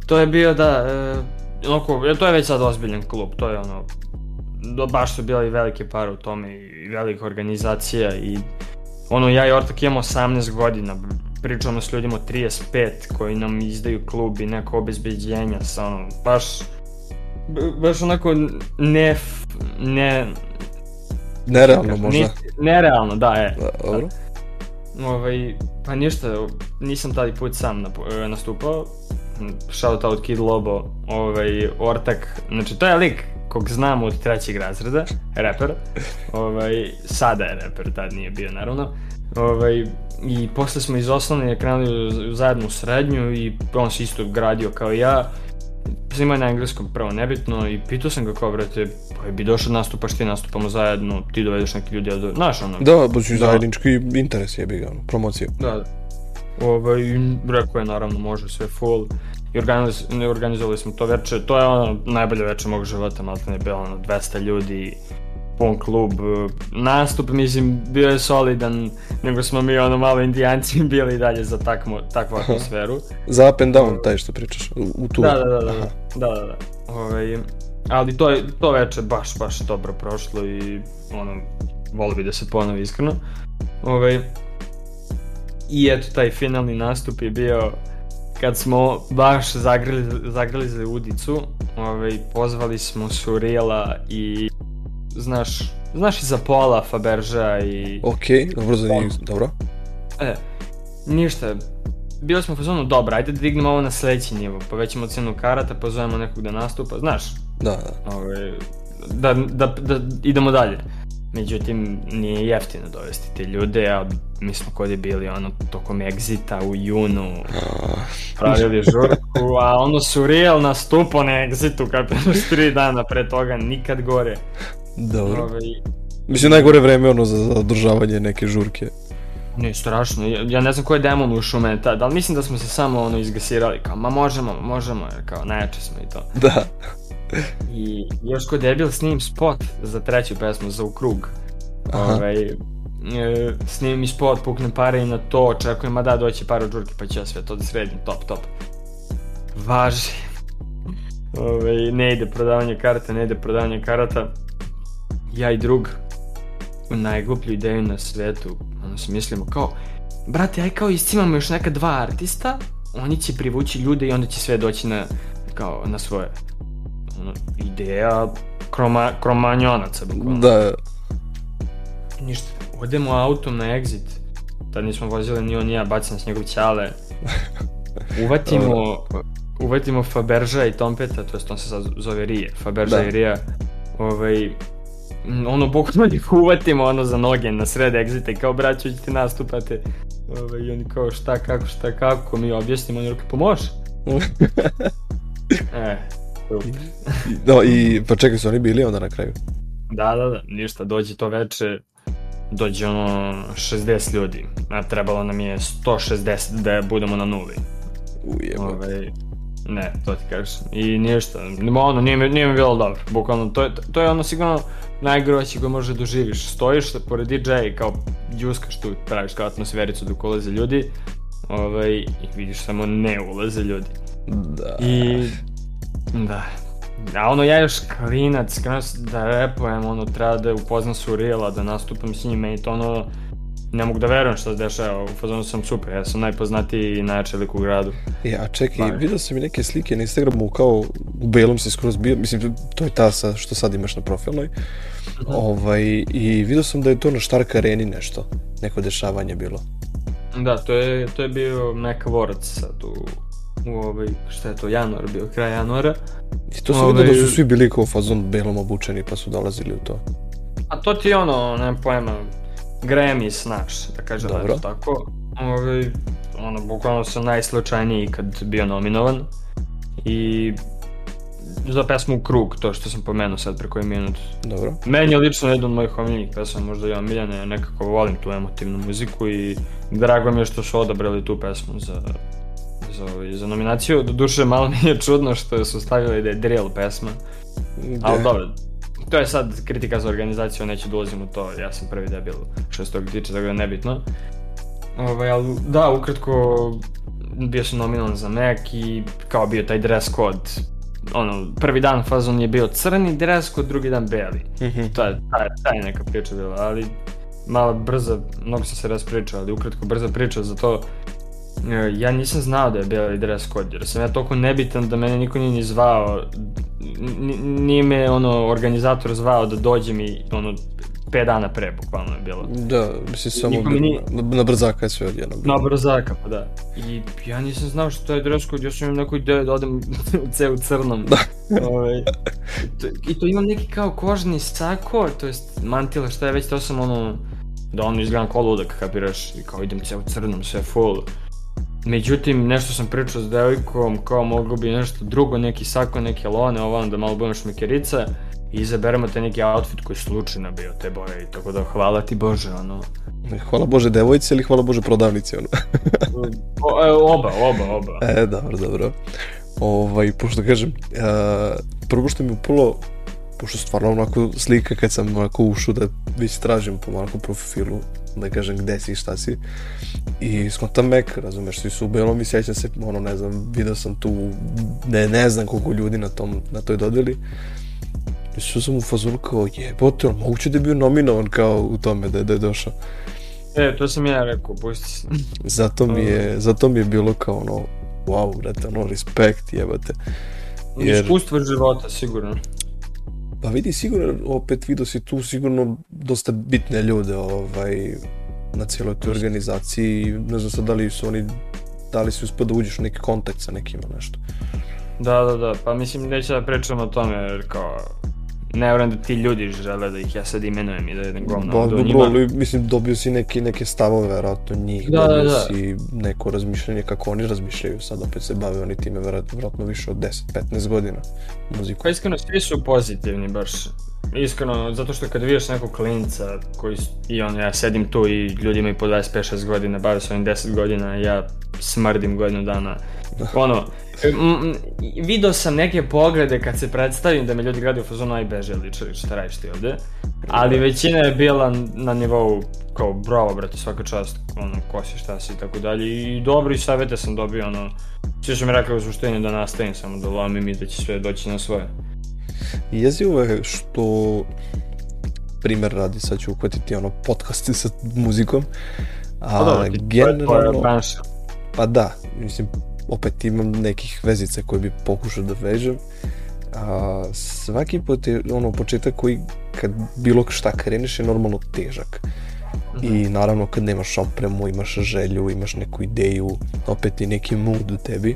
To je bio da, e, onako, to je već sad ozbiljan klub, to je ono, do, baš su bili velike pare u tome i velika organizacija i ono, ja i Ortak imamo 18 godina, pričamo s ljudima 35 koji nam izdaju klub i neko obezbeđenja sa ono, baš baš onako ne, ne... Nerealno možda. Ni, nerealno, da, je. Da, dobro. Ovaj, pa ništa, nisam taj put sam e, nastupao. Shout out Kid Lobo, ovaj, Ortak, znači to je lik kog znamo od trećeg razreda, reper. Ovaj, sada je reper, tad nije bio naravno. Ovaj, I posle smo iz osnovne krenuli zajedno u srednju i on se isto gradio kao ja Snima je na engleskom prvo nebitno i pitao sam ga kao, brate, pa bi došao nastupaš ti nastupamo zajedno, ti dovedeš neki ljudi, do... znaš ono. Da, budući da. zajednički interes je ga, ono, promocija. Da, da. Ovaj, rekao je naravno može sve full i organiz, organizovali smo to veče, to je ono najbolje veče mog života, malo ne bilo ono 200 ljudi, pun klub, nastup, mislim, bio je solidan, nego smo mi ono malo indijanci bili dalje za takmo, takvu atmosferu. za up and down, taj što pričaš, u, tu. Da, da, da, da, da, da, da. Ove, ovaj, ali to, je, to veče baš, baš dobro prošlo i ono, volio bi da se ponovi iskreno. Ove, ovaj, I eto, taj finalni nastup je bio kad smo baš zagrali, zagrali za udicu, ovaj, pozvali smo Surila i znaš, znaš i za Pola, Faberža i... Ok, dobro za njih, dobro. E, ništa, bili smo u fazonu, dobro, ajde da dignemo ovo na sledeći nivo, povećamo cenu karata, pozovemo nekog da nastupa, znaš? Da, da. Ove, da, da, da idemo dalje. Međutim, nije jeftino dovesti te ljude, a mi smo kod je bili ono tokom Exita u junu pravili žurku, a ono su real nastupo na Exitu kapiraš tri dana pre toga, nikad gore. Dobro. Ove, ovaj, Mislim, najgore vreme ono za, za održavanje neke žurke. Ne, strašno. Ja, ja ne znam ko je demon ušao u mene tad, ali mislim da smo se samo ono izgasirali, kao, ma možemo, možemo, jer kao, najjače smo i to. Da. I još ko debil snimim spot za treću pesmu, za u krug. Aha. Ovaj, e, snimim i spot, puknem pare i na to, očekujem, ma da, doći par od žurke, pa ću ja sve to da sredim, top, top. Važi. Ove, ovaj, ne ide prodavanje karata, ne ide prodavanje karata ja i drug najgluplju ideju na svetu, ono se mislimo kao, brate, aj kao iscimamo još neka dva artista, oni će privući ljude i onda će sve doći na, kao, na svoje. Ono, ideja kroma, kromanjonaca, bukvalno. Da. Ništa, odemo autom na exit, tad nismo vozili ni on ni ja, bacim s njegov ćale, uvatimo, uvatimo Faberža i Tompeta, to jest on se sad zove Rije, Faberža da. i Rija, ovaj, ono, bukvalno ih uvatimo ono za noge na sred exita i kao braću ćete nastupate. Ove, I oni kao šta, kako, šta, kako, mi objasnimo, oni rekao, može. e, da, i pa čekaj, su oni bili onda na kraju? Da, da, da, ništa, dođe to veče, dođe ono 60 ljudi, a trebalo nam je 160 da budemo na nuli. Ujebo. Ove, ne, to ti kažeš. I ništa, ono, nije mi, nije mi bilo dobro, bukvalno, to je, to je ono sigurno najgroći go može doživiš. Da Stojiš pored DJ-a i kao džuskaš tu, praviš kao atmosfericu dok ulaze ljudi, ovaj, i vidiš samo ne ulaze ljudi. Da. I, da, A ono, ja još klinac, krenuo da repujem, ono, treba da upoznam Surila, da nastupam s njim, i to ono, ne mogu da verujem što se dešava, u fazonu sam super, ja sam najpoznatiji i najjači lik u gradu. Ja, čekaj, pa. vidio sam i neke slike na Instagramu kao u belom si skroz bio, mislim, to je ta sa, što sad imaš na profilnoj. -huh. ovaj, i vidio sam da je to na Štark areni nešto, neko dešavanje bilo. Da, to je, to je bio neka vorac sad u, u ovaj, šta je to, januar bio, kraj januara. I to sam ovaj, vidio da su svi bili kao fazon belom obučeni pa su dolazili u to. A to ti je ono, nema pojma, Grammy snaš, da kažem Dobro. da tako. Ovaj, ono, bukvalno sam najslučajniji kad bio nominovan. I za pesmu Krug, to što sam pomenuo sad pre koji minut. Dobro. Meni je lično jedan od mojih omiljenih pesma, možda ja omiljene, nekako volim tu emotivnu muziku i drago mi je što su odabrali tu pesmu za, za, ovaj, za nominaciju. Do duše malo mi je čudno što su stavili da je drill pesma. Ali dobro, to je sad kritika za organizaciju, neću da ulazim u to, ja sam prvi debil što se toga tiče, tako da nebitno. Ovaj, ali da, ukratko, bio sam nominovan za Mac i kao bio taj dress code ono, prvi dan fazon je bio crni dress code, drugi dan beli. Mm -hmm. To je, ta, ta je neka priča bila, ali malo brza, mnogo sam se raspričao, ali ukratko brza priča za to e, ja nisam znao da je beli dress code, jer sam ja toliko nebitan da mene niko nije ni zvao, nije me ono organizator zvao da dođe mi ono 5 dana pre, bukvalno je bilo. Da, mislim samo na, ni... na, na brzaka je sve odjedno. Na brzaka, pa da. I ja nisam znao što je dress code, ja sam imam neko ideju da odem u ceo crnom. Da. Ove, ovaj, i, to, I to imam neki kao kožni sako, to jest mantila, šta je već, to sam ono, da ono izgledam kao ludak, kapiraš, i kao idem ceo crnom, sve full. Međutim, nešto sam pričao s devojkom, kao mogu bi nešto drugo, neki sako, neke lone, ovo da malo budem šmekerica i izaberemo te neki outfit koji slučajno bio te boje i tako da hvala ti Bože, ono. Hvala Bože devojci ili hvala Bože prodavnici, ono. o, e, oba, oba, oba. E, dobro, dobro. Ovaj, pošto kažem, uh, prvo što mi upalo, pošto stvarno onako slika kad sam onako ušao da već tražim po onako profilu da kažem gde si i šta si. I skontam mek, razumeš, svi su u belom i sjećam se, ono, ne znam, video sam tu, ne, ne znam koliko ljudi na, tom, na toj dodeli. I što sam u fazonu kao, jebote, on moguće da je bio nominovan kao u tome da, da je došao. E, to sam ja rekao, pusti se. zato mi je, zato mi je bilo kao ono, wow, brate, ono, respekt, jebate. Jer... Iskustvo života, sigurno. Pa vidi, sigurno, opet vidio si tu sigurno dosta bitne ljude ovaj, na cijeloj toj organizaciji. Ne znam sad da li su oni, da li si uspio da uđeš u neki kontakt sa nekima, nešto. Da, da, da, pa mislim neće da pričam o tome jer kao ne vjerujem da ti ljudi žele da ih ja sad imenujem i da jedem govno pa, dobro, njima. Ali, mislim, dobio si neke, neke stavove, verovatno, njih, da, dobio da, da. si neko razmišljanje kako oni razmišljaju, sad opet se bave oni time, verovatno više od 10-15 godina muziku. Pa iskreno, svi su pozitivni baš, iskreno, zato što kad vidiš nekog klinca koji, i on, ja sedim tu i ljudi imaju po 25-6 godina, bave se ovim 10 godina, ja smrdim godinu dana, ono, video sam neke poglede kad se predstavim da me ljudi gledaju u fazonu aj beže ličari šta radiš ti ovde? Ali većina je bila na nivou kao bravo brate svaka čast ono ko si šta si i tako dalje i dobri savete sam dobio ono svi su mi rekli u suštini da nastavim samo da lomim i da će sve doći na svoje jezivo je što primer radi sad ću uhvatiti ono podcaste sa muzikom a, pa dobro, generalno, pa da, mislim, opet imam nekih vezica koje bi pokušao da vežem. A, svaki put je ono početak koji kad bilo šta kreneš je normalno težak. I naravno kad nemaš opremu, imaš želju, imaš neku ideju, opet i neki mood u tebi.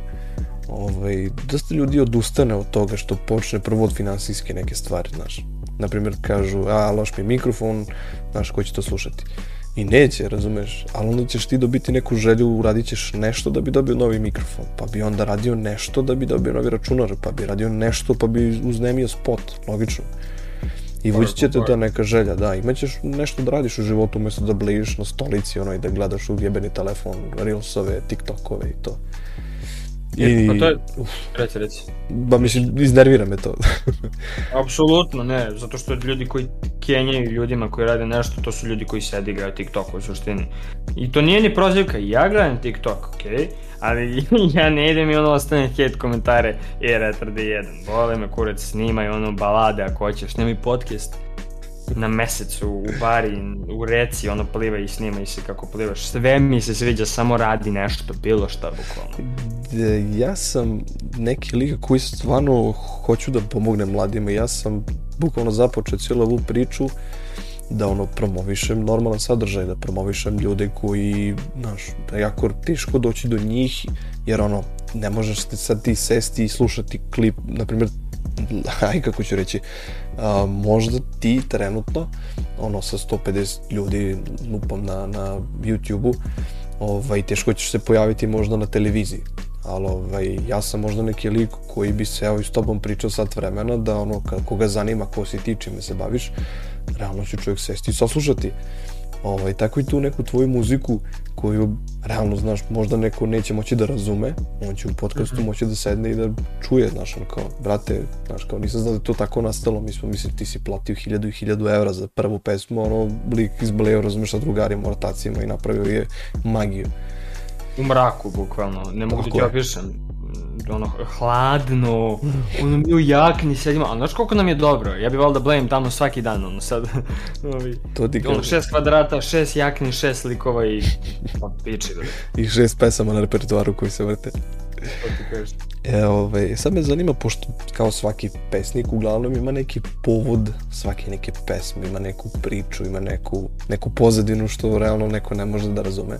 Ovaj, dosta ljudi odustane od toga što počne prvo od finansijske neke stvari, znaš. Naprimjer, kažu, a, loš mi je mikrofon, znaš, ko će to slušati. I neće, razumeš, ali onda ćeš ti dobiti neku želju, uradit ćeš nešto da bi dobio novi mikrofon, pa bi onda radio nešto da bi dobio novi računar, pa bi radio nešto pa bi uznemio spot, logično. I vući će te ta neka želja, da, imaćeš nešto da radiš u životu umjesto da bližiš na stolici ono i da gledaš u jebeni telefon, reelsove, tiktokove i to. I, pa to je, reći, reći. Ba mislim, iznervira me to. Apsolutno ne, zato što ljudi koji kenjaju ljudima koji rade nešto, to su ljudi koji sedi igraju TikTok u suštini. I to nije ni prozivka, ja gledam TikTok, okej, okay? ali ja ne idem i ono ostane hate komentare, je retarde jedan, vole me kurac, snimaj ono balade ako hoćeš, nemoj podcast na mesecu, u bari, u reci, ono pliva i snima i se kako plivaš. Sve mi se sviđa, samo radi nešto, bilo šta bukvalno. Ja sam neki lik koji stvarno hoću da pomognem mladima. Ja sam bukvalno započeo cijelu ovu priču da ono promovišem normalan sadržaj, da promovišem ljude koji, znaš, da jako teško doći do njih, jer ono, ne možeš sad ti sesti i slušati klip, na primjer, aj kako ću reći, a, možda ti trenutno, ono sa 150 ljudi lupom na, na YouTube-u, ovaj, teško ćeš se pojaviti možda na televiziji, ali ovaj, ja sam možda neki lik koji bi se evo i s tobom pričao sat vremena, da ono, koga zanima ko si ti, čime se baviš, realno će čovjek sesti i saslušati. Ovaj, tako i tu neku tvoju muziku koju realno, znaš, možda neko neće moći da razume, on će u podcastu mm -hmm. moći da sedne i da čuje, znaš, on kao, brate, znaš, kao, nisam znao da je to tako nastalo, mi smo, mislim, ti si platio hiljadu i hiljadu evra za prvu pesmu, ono, lik izbleo, razumeš, sa drugarima, rotacijama i napravio je magiju. U mraku, bukvalno, ne mogu da ti opišem ono, hladno, ono, mi u jakni sedimo, ali znaš koliko nam je dobro, ja bi valjda blame tamo svaki dan, ono, sad, ovi, to ti ono, šest kvadrata, šest jakni, šest likova i, pa, piči, I šest pesama na repertuaru koji se vrte. To ti kažeš. E, ovaj, sad me zanima, pošto kao svaki pesnik uglavnom ima neki povod svake neke pesme, ima neku priču, ima neku, neku pozadinu što realno neko ne može da razume.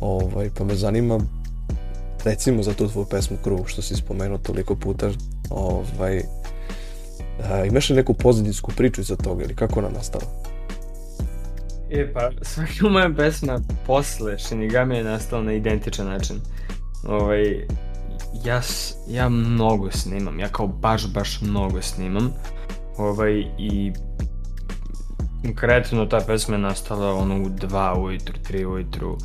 Ovaj, pa me zanima recimo za tu tvoju pesmu Krug što si spomenuo toliko puta, ovaj, a, imaš li neku pozadinsku priču iza toga ili kako ona nastala? E pa, svaka moja pesma posle Shinigami je nastala na identičan način. Ovaj, ja, ja mnogo snimam, ja kao baš, baš mnogo snimam. Ovaj, i konkretno ta pesma je nastala ono u 2 ujutru, 3 ujutru.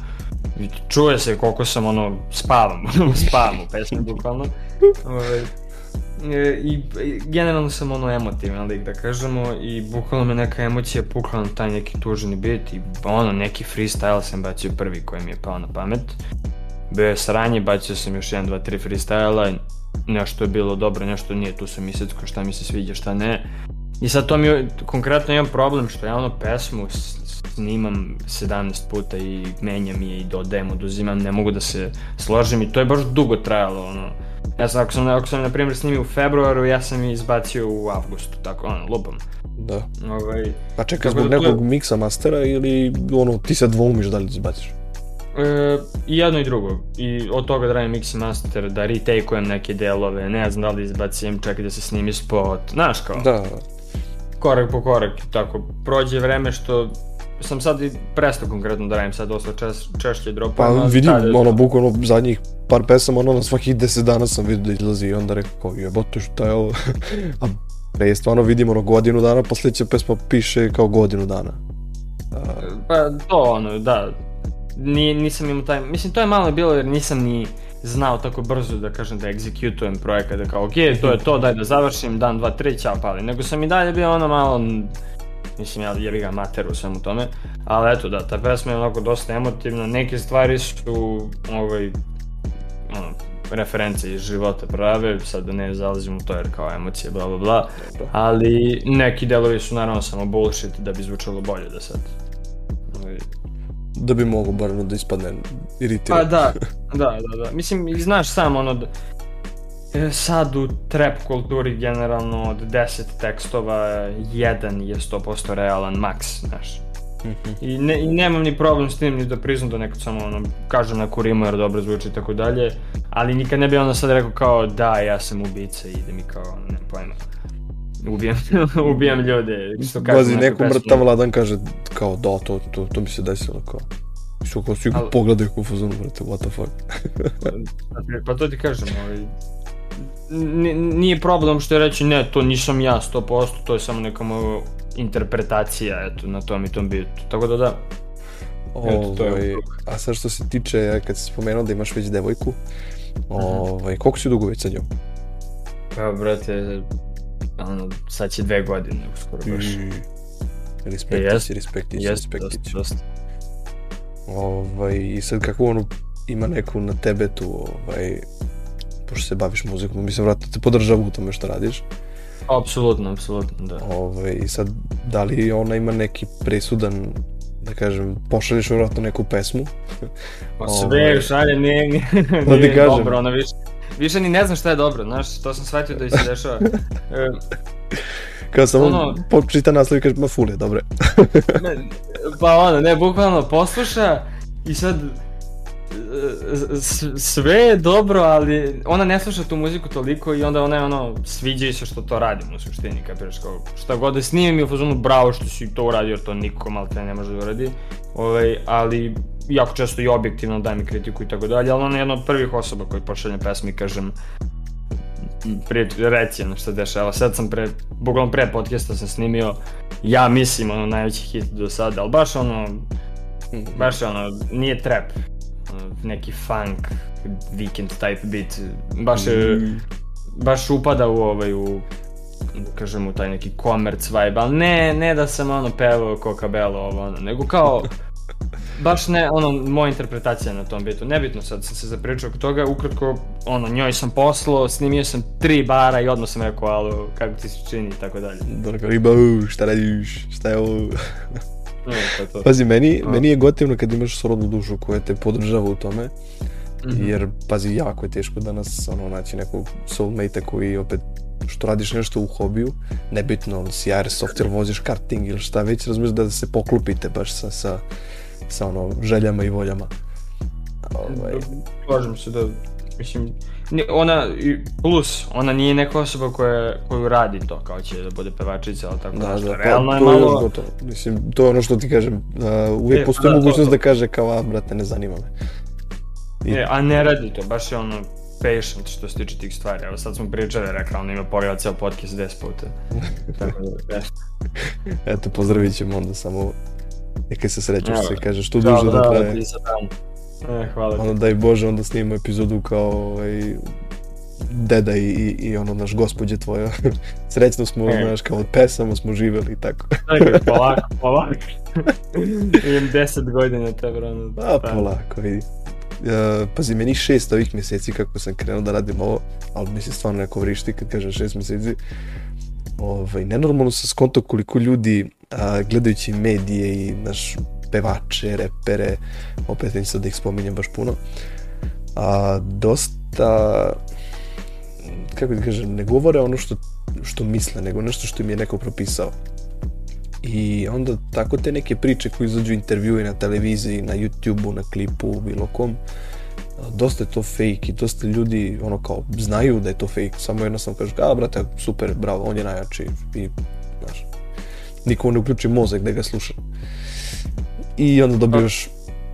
Čuje se koliko sam ono spavam, spavam u pesmi bukvalno. Ovaj, e, i, i generalno sam ono emotivan lik da kažemo i bukvalno me neka emocija pukla na taj neki tužni bit i ono neki freestyle sam bacio prvi koji mi je pao na pamet. Bio je sranje, bacio sam još 1, 2, 3 freestyle nešto je bilo dobro, nešto nije, tu sam isecko šta mi se sviđa, šta ne. I sad to mi konkretno imam problem što ja ono pesmu snimam 17 puta i menjam je i dodajem, oduzimam, ne mogu da se složim i to je baš dugo trajalo, ono. Ja sam, ako sam, ako sam na primjer snimio u februaru, ja sam je izbacio u avgustu, tako, ono, lupam. Da. Ovaj, pa čekaj, zbog da nekog je... miksa mastera ili ono, ti sad dvoumiš da li izbaciš? E, I jedno i drugo. I od toga da radim mix i master, da retakeujem neke delove, ne znam da li izbacim, čekaj da se snimi spot, znaš kao. Da. Korak po korak, tako. Prođe vreme što sam sad i prestao konkretno da radim sad dosta češ, češće dropa. Pa vidim, tada, ono, bukvalno zadnjih par pesama, ono, na svakih 10 dana sam vidio da izlazi i onda rekao, kao, jebote, šta je ovo? A pre stvarno vidim, ono, godinu dana, pa sljedeća pesma piše kao godinu dana. A... Pa to, ono, da, Ni, nisam imao taj, mislim, to je malo bilo jer nisam ni znao tako brzo da kažem da egzekutujem projekat, da kao, ok, to je to, daj da završim, dan, dva, tri, ćao, pali. Nego sam i dalje bio ono malo mislim ja jebi ga mater u svemu tome, ali eto da, ta pesma je onako dosta emotivna, neke stvari su ovaj, ono, reference iz života prave, sad da ne zalazim u to jer kao emocije, bla bla bla, ali neki delovi su naravno samo bullshit da bi zvučalo bolje da sad ovaj, da bi mogo bar da ispadne iritiran. Pa da, da, da, da. Mislim, znaš sam ono, da, sad u trap kulturi generalno od 10 tekstova jedan je 100% realan max, znaš. Mm -hmm. I, ne, I nemam ni problem s tim ni da priznam da nekad samo ono, kažem neku rimu jer dobro zvuči i tako dalje, ali nikad ne bi onda sad rekao kao da ja sam ubica i da mi kao, ne pojma, ubijam, ubijam ljude. Što kaže Bazi neko mrtav ladan kaže kao da, to, to, to mi se desilo kao. Što kao svi pogledaju kao fazonu, brate, what the fuck. pa, pa to ti kažem, ovaj, nije problem što je reći ne, to nisam ja 100%, to je samo neka moja interpretacija eto, na tom i tom bitu. Tako da da. Eto, to je... Ovaj, a sad što se tiče, kad si spomenuo da imaš već devojku, Ovaj, koliko si dugo već sa njom? Pa, brate, ono, sad će dve godine, uskoro baš. I... Respektić, Jest, respektić, Jeste, respektić. dosta, dosta. Ovaj, I sad kako ono ima neku na tebe tu, ovaj, pošto se baviš muzikom, mislim, vratno te podržava u tome što radiš. Apsolutno, apsolutno, da. Ovaj, I sad, da li ona ima neki presudan, da kažem, pošalješ vratno neku pesmu? Pa sve šalje, nije, nije, Da ti kažem. dobro, ono više. Više ni ne znam šta je dobro, znaš, to sam shvatio da i se dešava. E, Kao samo Ono- počita naslov i kaže, ma fule, dobre. ne, pa ono, ne, bukvalno posluša i sad sve je dobro, ali ona ne sluša tu muziku toliko i onda ona je ono, sviđa se što to radim u suštini, kapiraš kao, šta god da snimim i u fazonu bravo što si to uradio, jer to niko malo te ne može da uradi, ovaj, ali jako često i objektivno daje mi kritiku i tako dalje, ali ona je jedna od prvih osoba koji pošalje pesmi kažem, prije, reci ono što dešava, sad sam pre, bukvalno pre podcasta sam snimio, ja mislim ono najveći hit do sada, ali baš ono, baš ono, nije trap, neki funk, weekend type beat, baš je, baš upada u ovaj, u, da kažem, u taj neki komerc vibe, ali ne, ne da sam ono pevao kokabelo ovo ono, nego kao, baš ne, ono, moja interpretacija na tom bitu, nebitno sad sam se zapričao oko toga, ukratko, ono, njoj sam poslao, snimio sam tri bara i odmah sam rekao, alo, kako ti se čini i tako dalje. Dobro, kao, riba, šta radiš, šta je ovo? To. Pazi, meni, meni je gotivno kad imaš srodnu dušu koja te podržava u tome, Mhm. jer, pazi, jako je teško danas, ono, naći nekog soulmate koji opet, što radiš nešto u hobiju, nebitno, ono, si airsoft ili voziš karting ili šta već, razumiješ da se poklopite baš sa, sa, sa ono, željama i voljama. Ovaj, Slažem se da, mislim, ona, plus, ona nije neka osoba koja, koju radi to, kao će da bude pevačica, ali tako da, nešto. da, Realno to, je to je malo, gotovo. Mislim, to je ono što ti kažem, uh, uvijek E, postoji da, to- mogućnost to. da kaže kao, a, brate, ne zanima me. I- ne, a ne radi to, baš je ono patient što se tiče tih stvari. Evo sad smo pričali, rekla, ona ima pogledat ceo podcast 10 puta. tako da, ne. Eto, pozdravit ćemo onda samo neka se srećeš Evo. se kaže što duže da bravo traje. ti za dan. E, hvala ti. Ono daj Bože onda snimamo epizodu kao ovaj, deda i, i, i ono naš gospođe tvoja. Srećno smo, E. znaš, kao od pesama smo živeli i tako. Čekaj, polako, polako. Imam 10 godina te brano. A, polako, vidi. Uh, pazi, meni šest ovih mjeseci kako sam krenuo da radim ovo, ali mislim stvarno neko vrišti kad kažem šest mjeseci. Ovaj, nenormalno sam skonto koliko ljudi a, gledajući medije i naš pevače, repere, opet neću sad da ih spominjem baš puno, a, dosta kako ti kažem, ne govore ono što, što misle, nego nešto što im je neko propisao. I onda tako te neke priče koje izađu intervjui na televiziji, na YouTube-u, na klipu, bilo kom, dosta je to fake i dosta ljudi ono kao znaju da je to fake, samo jednostavno kažu, a brate, super, bravo, on je najjači i znaš, niko ne uključi mozak da ga sluša. I onda dobivaš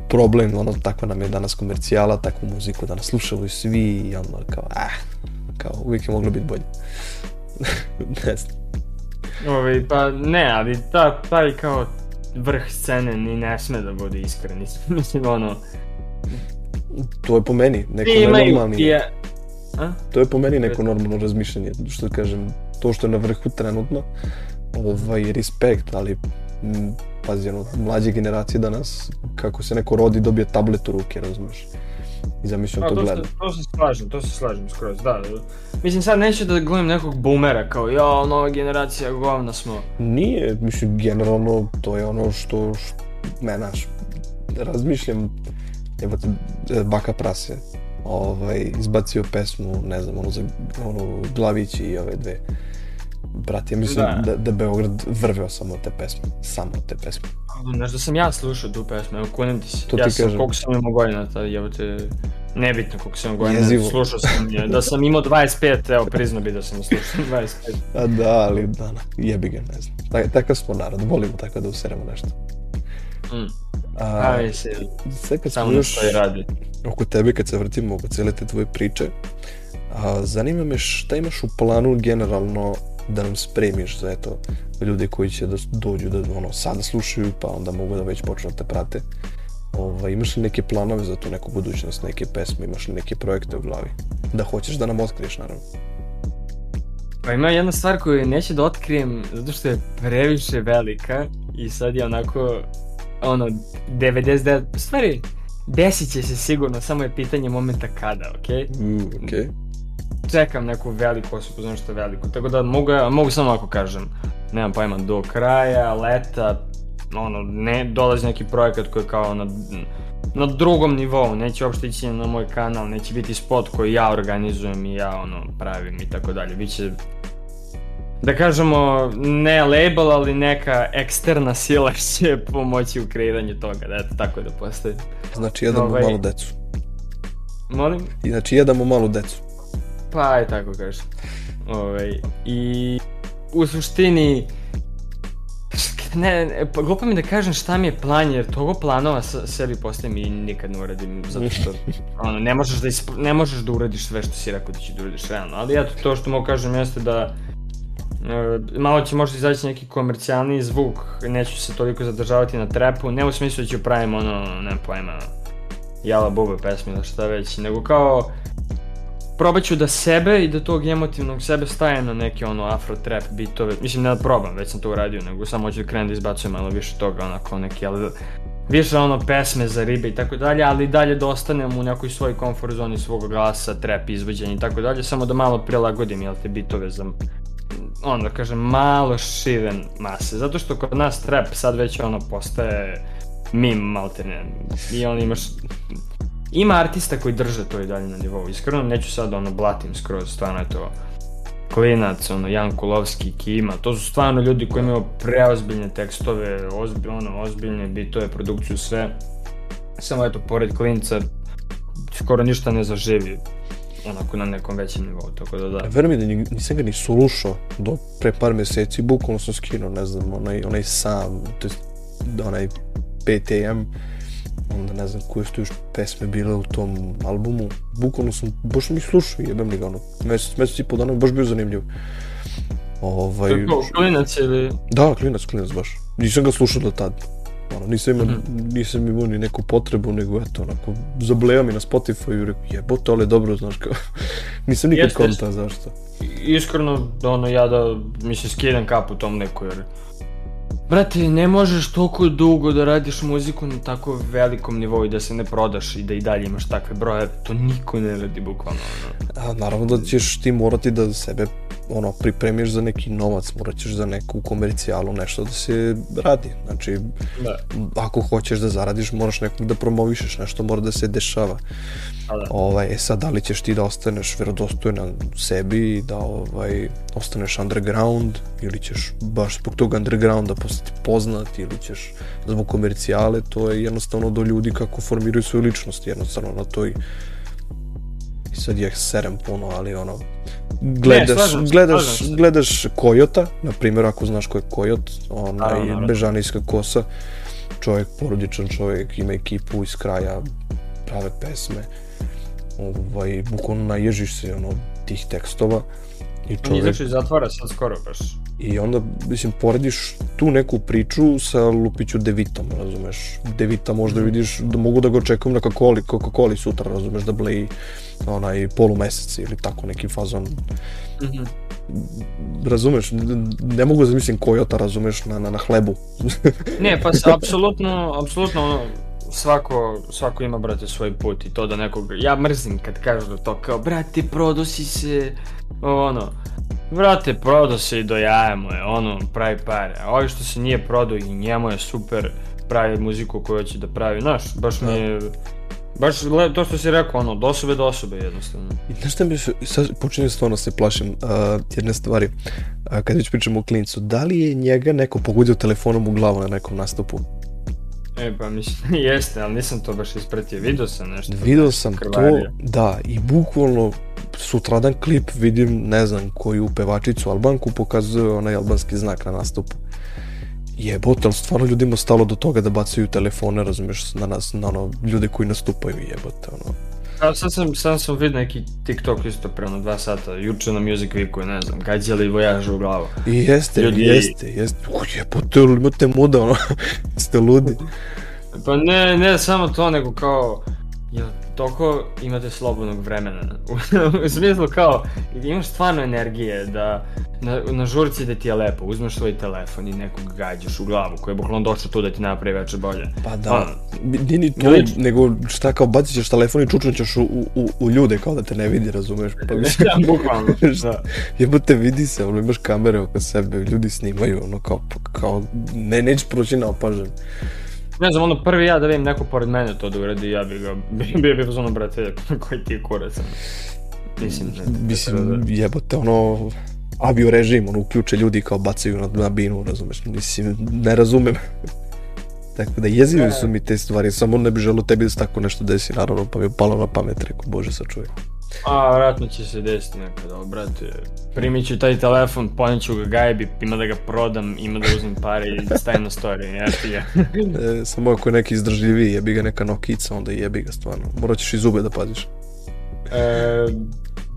problem, ono, takva nam je danas komercijala, takvu muziku danas slušaju svi i onda kao, ah, kao uvijek je moglo biti bolje. ne znam. Ovi, pa ne, ali ta, taj kao vrh scene ni ne sme da bude iskren. Mislim, ono, To je po meni neko nenormalni, je... A? to je po meni neko normalno razmišljanje, što kažem, to što je na vrhu trenutno, ovaj, respekt, ali pazi, ono, mlađe generacije danas, kako se neko rodi, dobije tablet u ruke, razumiješ? I zamišljam Pa, to to, gleda. se, to se slažem, to se slažem skroz, da. Mislim, sad neću da gledam nekog boomera, kao, ja, nova generacija, govna smo. Nije, mislim, generalno, to je ono što, što me, znaš, razmišljam, evo te, Baka Prase, ovaj, izbacio pesmu, ne znam, ono, za, ono, Glavići i ove dve. Brate, ja mislim Da. da, da, Beograd vrveo samo te pesme, samo te pesme. Znaš da sam ja slušao tu pesmu, evo kunem ti se. To ja sam, kažem. koliko sam imao godina, tad, evo te, nebitno koliko sam imao godina, Jezivo. slušao sam je. Da sam imao 25, evo, priznao bi da sam slušao 25. A da, ali da, na, jebi ga, ne znam. Tak, takav smo narod, volimo tako da useremo nešto. Mm. A, A, mislim, sad kad samo na još radi. oko tebe, kad se vrtimo oko cijele te tvoje priče, a, zanima me šta imaš u planu generalno da nam spremiš za eto ljude koji će da dođu da ono sada slušaju pa onda mogu da već počnu da te prate Ovaj, imaš li neke planove za tu neku budućnost, neke pesme, imaš li neke projekte u glavi? Da hoćeš da nam otkriješ, naravno. Pa ima jedna stvar koju neću da otkrijem zato što je previše velika i sad je onako ono 99 stvari desit će se sigurno samo je pitanje momenta kada, okej? Okay? Mm, okej. Okay. Čekam neku veliku osobu, znam što je veliko, tako da mogu, mogu samo ako kažem, nemam pojma, do kraja, leta, ono, ne, dolazi neki projekat koji je kao na, na drugom nivou, neće uopšte ići na moj kanal, neće biti spot koji ja organizujem i ja ono pravim i tako dalje, biće da kažemo, ne label, ali neka eksterna sila će pomoći u kreiranju toga, da eto, tako da postoji. Znači, jedamo ovaj... malu decu. Molim? I znači, jedamo malu decu. Pa, aj tako kažem. Ovaj, I u suštini, ne, ne, pa glupo mi da kažem šta mi je plan, jer togo planova sa, sebi postavim i nikad ne uradim, zato što ono, ne, možeš da isp, ne možeš da uradiš sve što si rekao da će da uradiš realno, ali eto, to što mogu kažem jeste da e, malo će možda izaći neki komercijalni zvuk, neću se toliko zadržavati na trepu, ne u smislu da ću pravim ono, ne pojma, jala bube pesme ili šta već, nego kao probat ću da sebe i da tog emotivnog sebe stajem na neke ono afro trap bitove, mislim ne da probam, već sam to uradio, nego samo hoću da krenem da izbacujem malo više toga, onako neki, ali više ono pesme za ribe i tako dalje, ali dalje da ostanem u nekoj svoj komfort zoni svog glasa, trap, izvođenja i tako dalje, samo da malo prilagodim, jel te, bitove za, ono da kažem, malo širen mase, zato što kod nas trap sad već ono postaje mim maltene. I on imaš Ima artista koji drže to i dalje na nivou. Iskreno neću sad ono blatim skroz, stvarno je to Klinac, ono, Jan Kulovski, Kima, to su stvarno ljudi koji imaju preozbiljne tekstove, ozbilj, ono, ozbiljne bitove, produkciju, sve. Samo eto, pored Klinca, skoro ništa ne zaživi onako na nekom većem nivou, tako da da. Verujem da nisam ga ni slušao do pre par meseci, bukvalno sam skinuo, ne znam, onaj, onaj sam, to je onaj 5am, onda ne znam koje su još pesme bile u tom albumu, bukvalno sam, baš mi slušao, jebem li ga ono, mesec, mesec i po dana, baš bio zanimljiv. Ovaj... Kako, klinac ili? Da, klinac, klinac baš. Nisam ga slušao do tad. Ono, nisam, imao, mm -hmm. nisam imao ni neku potrebu, nego eto, onako, zableo mi na Spotify i rekao, jebote, ali je dobro, znaš kao, nisam nikad konta, zašto. Iskreno, ono, ja da, mi se skidam kapu tom neku, jer Brate, ne možeš toliko dugo da radiš muziku na tako velikom nivou i da se ne prodaš i da i dalje imaš takve broje, to niko ne radi bukvalno. Ono. A, naravno da ćeš ti morati da sebe ono, pripremiš za neki novac, morat ćeš za neku komercijalu nešto da se radi. Znači, da. ako hoćeš da zaradiš, moraš nekog da promovišeš, nešto mora da se dešava. da. Ovaj, e sad, da li ćeš ti da ostaneš verodostojan sebi i da ovaj, ostaneš underground ili ćeš baš zbog tog undergrounda postati poznat ili ćeš zbog komercijale, to je jednostavno do ljudi kako formiraju svoju ličnost, jednostavno na toj i sad je serem puno, ali ono, gledaš, ne, slažem, gledaš, slažem gledaš Kojota, na primjer ako znaš ko je Kojot, onaj bežanijska kosa, čovjek, porodičan čovjek, ima ekipu iz kraja, prave pesme, ovaj, bukvalno naježiš se ono, tih tekstova. I čovjek... On izašao iz zatvora sad skoro baš. I onda, mislim, porediš tu neku priču sa Lupiću Devitom, razumeš? Devita možda mm. vidiš da mogu da ga očekujem na Coca-Coli, Coca-Coli sutra, razumeš, da bleji onaj polumesec ili tako neki fazon. Mm -hmm. Razumeš, ne mogu da zamislim kojota, razumeš, na, na, na hlebu. ne, pa se, apsolutno, apsolutno, svako, svako ima, brate, svoj put i to da nekog, ja mrzim kad kažu da to kao, brate, prodosi se, ono, Vrate, prodao se i do jaja mu je, ono, pravi pare. A ovi što se nije prodao i njemu je super, pravi muziku koju će da pravi. Znaš, baš mi je... Baš le, to što si rekao, ono, do osobe do osobe jednostavno. I znaš šta mi sad počinjem stvarno se plašim uh, jedne stvari. Uh, kad već pričamo o klincu, da li je njega neko pogodio telefonom u glavu na nekom nastupu? E, pa mislim, jeste, ali nisam to baš ispratio. Video sam nešto. Video sam krvario. to, da, i bukvalno sutradan klip vidim, ne znam, koju pevačicu Albanku pokazuje onaj albanski znak na nastupu. Jebote, ali stvarno ljudima stalo do toga da bacaju telefone, razumeš, na nas, na ono, ljude koji nastupaju, jebote, ono. A sad sam, sad sam vidio neki TikTok isto pre ono dva sata, juče na Music Weeku, ne znam, gađali vojažu u glavu. I jeste, Ljudi... jeste, jeste. Uj, jebote, imate muda, ono, ste ludi. Pa ne, ne samo to, nego kao, jel toliko imate slobodnog vremena? u smislu kao, imaš stvarno energije da na, na žurci da ti je lepo, uzmeš svoj telefon i nekog gađaš u glavu koji je bukvalno došao tu da ti napravi večer bolje. Pa da, pa, nije ni to, lič... nego šta kao bacit ćeš telefon i čučnućeš u, u, u ljude kao da te ne vidi, razumeš? Pa mislim, da, bukvalno, da. Jebote vidi se, ono imaš kamere oko sebe, ljudi snimaju, ono kao, kao ne, nećeš proći na opažen. Ne znam, ono prvi ja da vidim neko pored mene to da uradi, ja bi ga, bio bi ono, brate, koji ti je kurac. Mislim, ne, Mislim, da... jebote, ono, avio režim, ono, uključe ljudi kao bacaju na, na binu, razumeš, mislim, ne razumem. Tako da jezive su mi te stvari, samo ne bi želo tebi da se tako nešto desi, naravno, pa mi je palo na pamet, rekao, bože sačuvaj. A, vratno će se desiti nekada, ali, brate, primit ću taj telefon, poniću ga gajbi, ima da ga prodam, ima da uzmem pare i da stavim na story, ja ti ja. e, samo ako je neki izdržljiviji, jebi ga neka nokica, onda jebi ga stvarno. Morat ćeš i zube da paziš. E,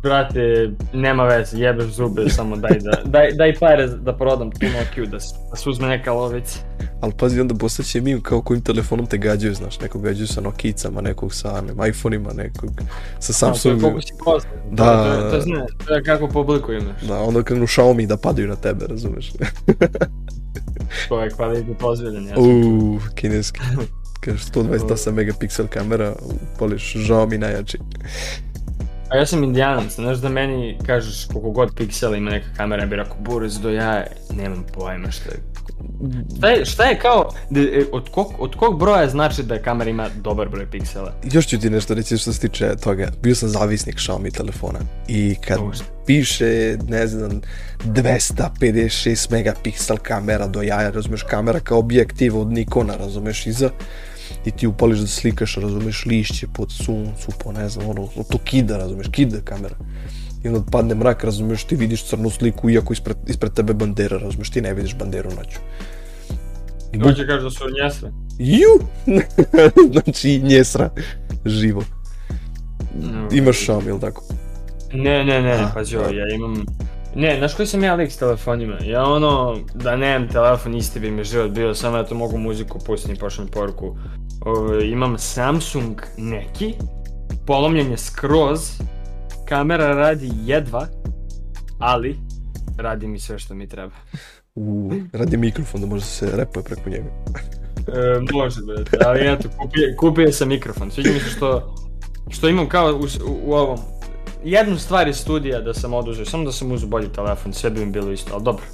brate, nema veze, jebeš zube, samo daj da, daj, daj pare da prodam tu Nokia, da, da se uzme neka lovica. Ali pazi, onda postaće mi kao kojim telefonom te gađaju, znaš, nekog gađaju sa Nokicama, nekog sa ne, iPhone-ima, nekog sa Samsungima. Koliko si poznat. Da, to, to, to znaš, to je kako publiku imaš. Da, onda krenu Xiaomi da padaju na tebe, razumeš? to je kvalitet ozbiljan, ja Uuu, kineski. Kaže 128 megapiksel kamera, poliš Xiaomi najjači. A ja sam indijanac, znaš da meni kažeš koliko god piksela ima neka kamera, ja bih rekao burez do ja, nemam pojma šta je. Šta je, šta je kao, e, od kog, od kog broja znači da kamera ima dobar broj piksela? Još ću ti nešto reći što se tiče toga. Bio sam zavisnik Xiaomi telefona i kad Ušte. piše, ne znam, 256 megapiksel kamera do jaja, razumeš, kamera kao objektiv od Nikona, razumeš, iza, i ti upališ da slikaš, razumeš, lišće pod suncu, po ne znam, ono, to kida, razumeš, kida kamera. I onda padne mrak, razumeš, ti vidiš crnu sliku, iako ispred, ispred tebe bandera, razumeš, ti ne vidiš banderu noću. I Hoće kažeš da su njesre? Ju! znači, njesra, živo. No, Imaš šam, ili tako? Ne, ne, ne, pa jo, ja imam Ne, znaš koji sam ja lik s telefonima? Ja ono, da nemam telefon, isti bi mi život bio, samo ja to mogu muziku pustiti i pošljem poruku. O, imam Samsung neki, polomljen je skroz, kamera radi jedva, ali radi mi sve što mi treba. U, radi mikrofon da može se repuje preko njega. e, može, brate, ali eto, kupio, kupio sam mikrofon. Sviđa mi se što, što imam kao u, u, u ovom, jednu stvar iz studija da sam oduzeo, samo da sam uzeo bolji telefon, sve bi mi bilo isto, ali dobro.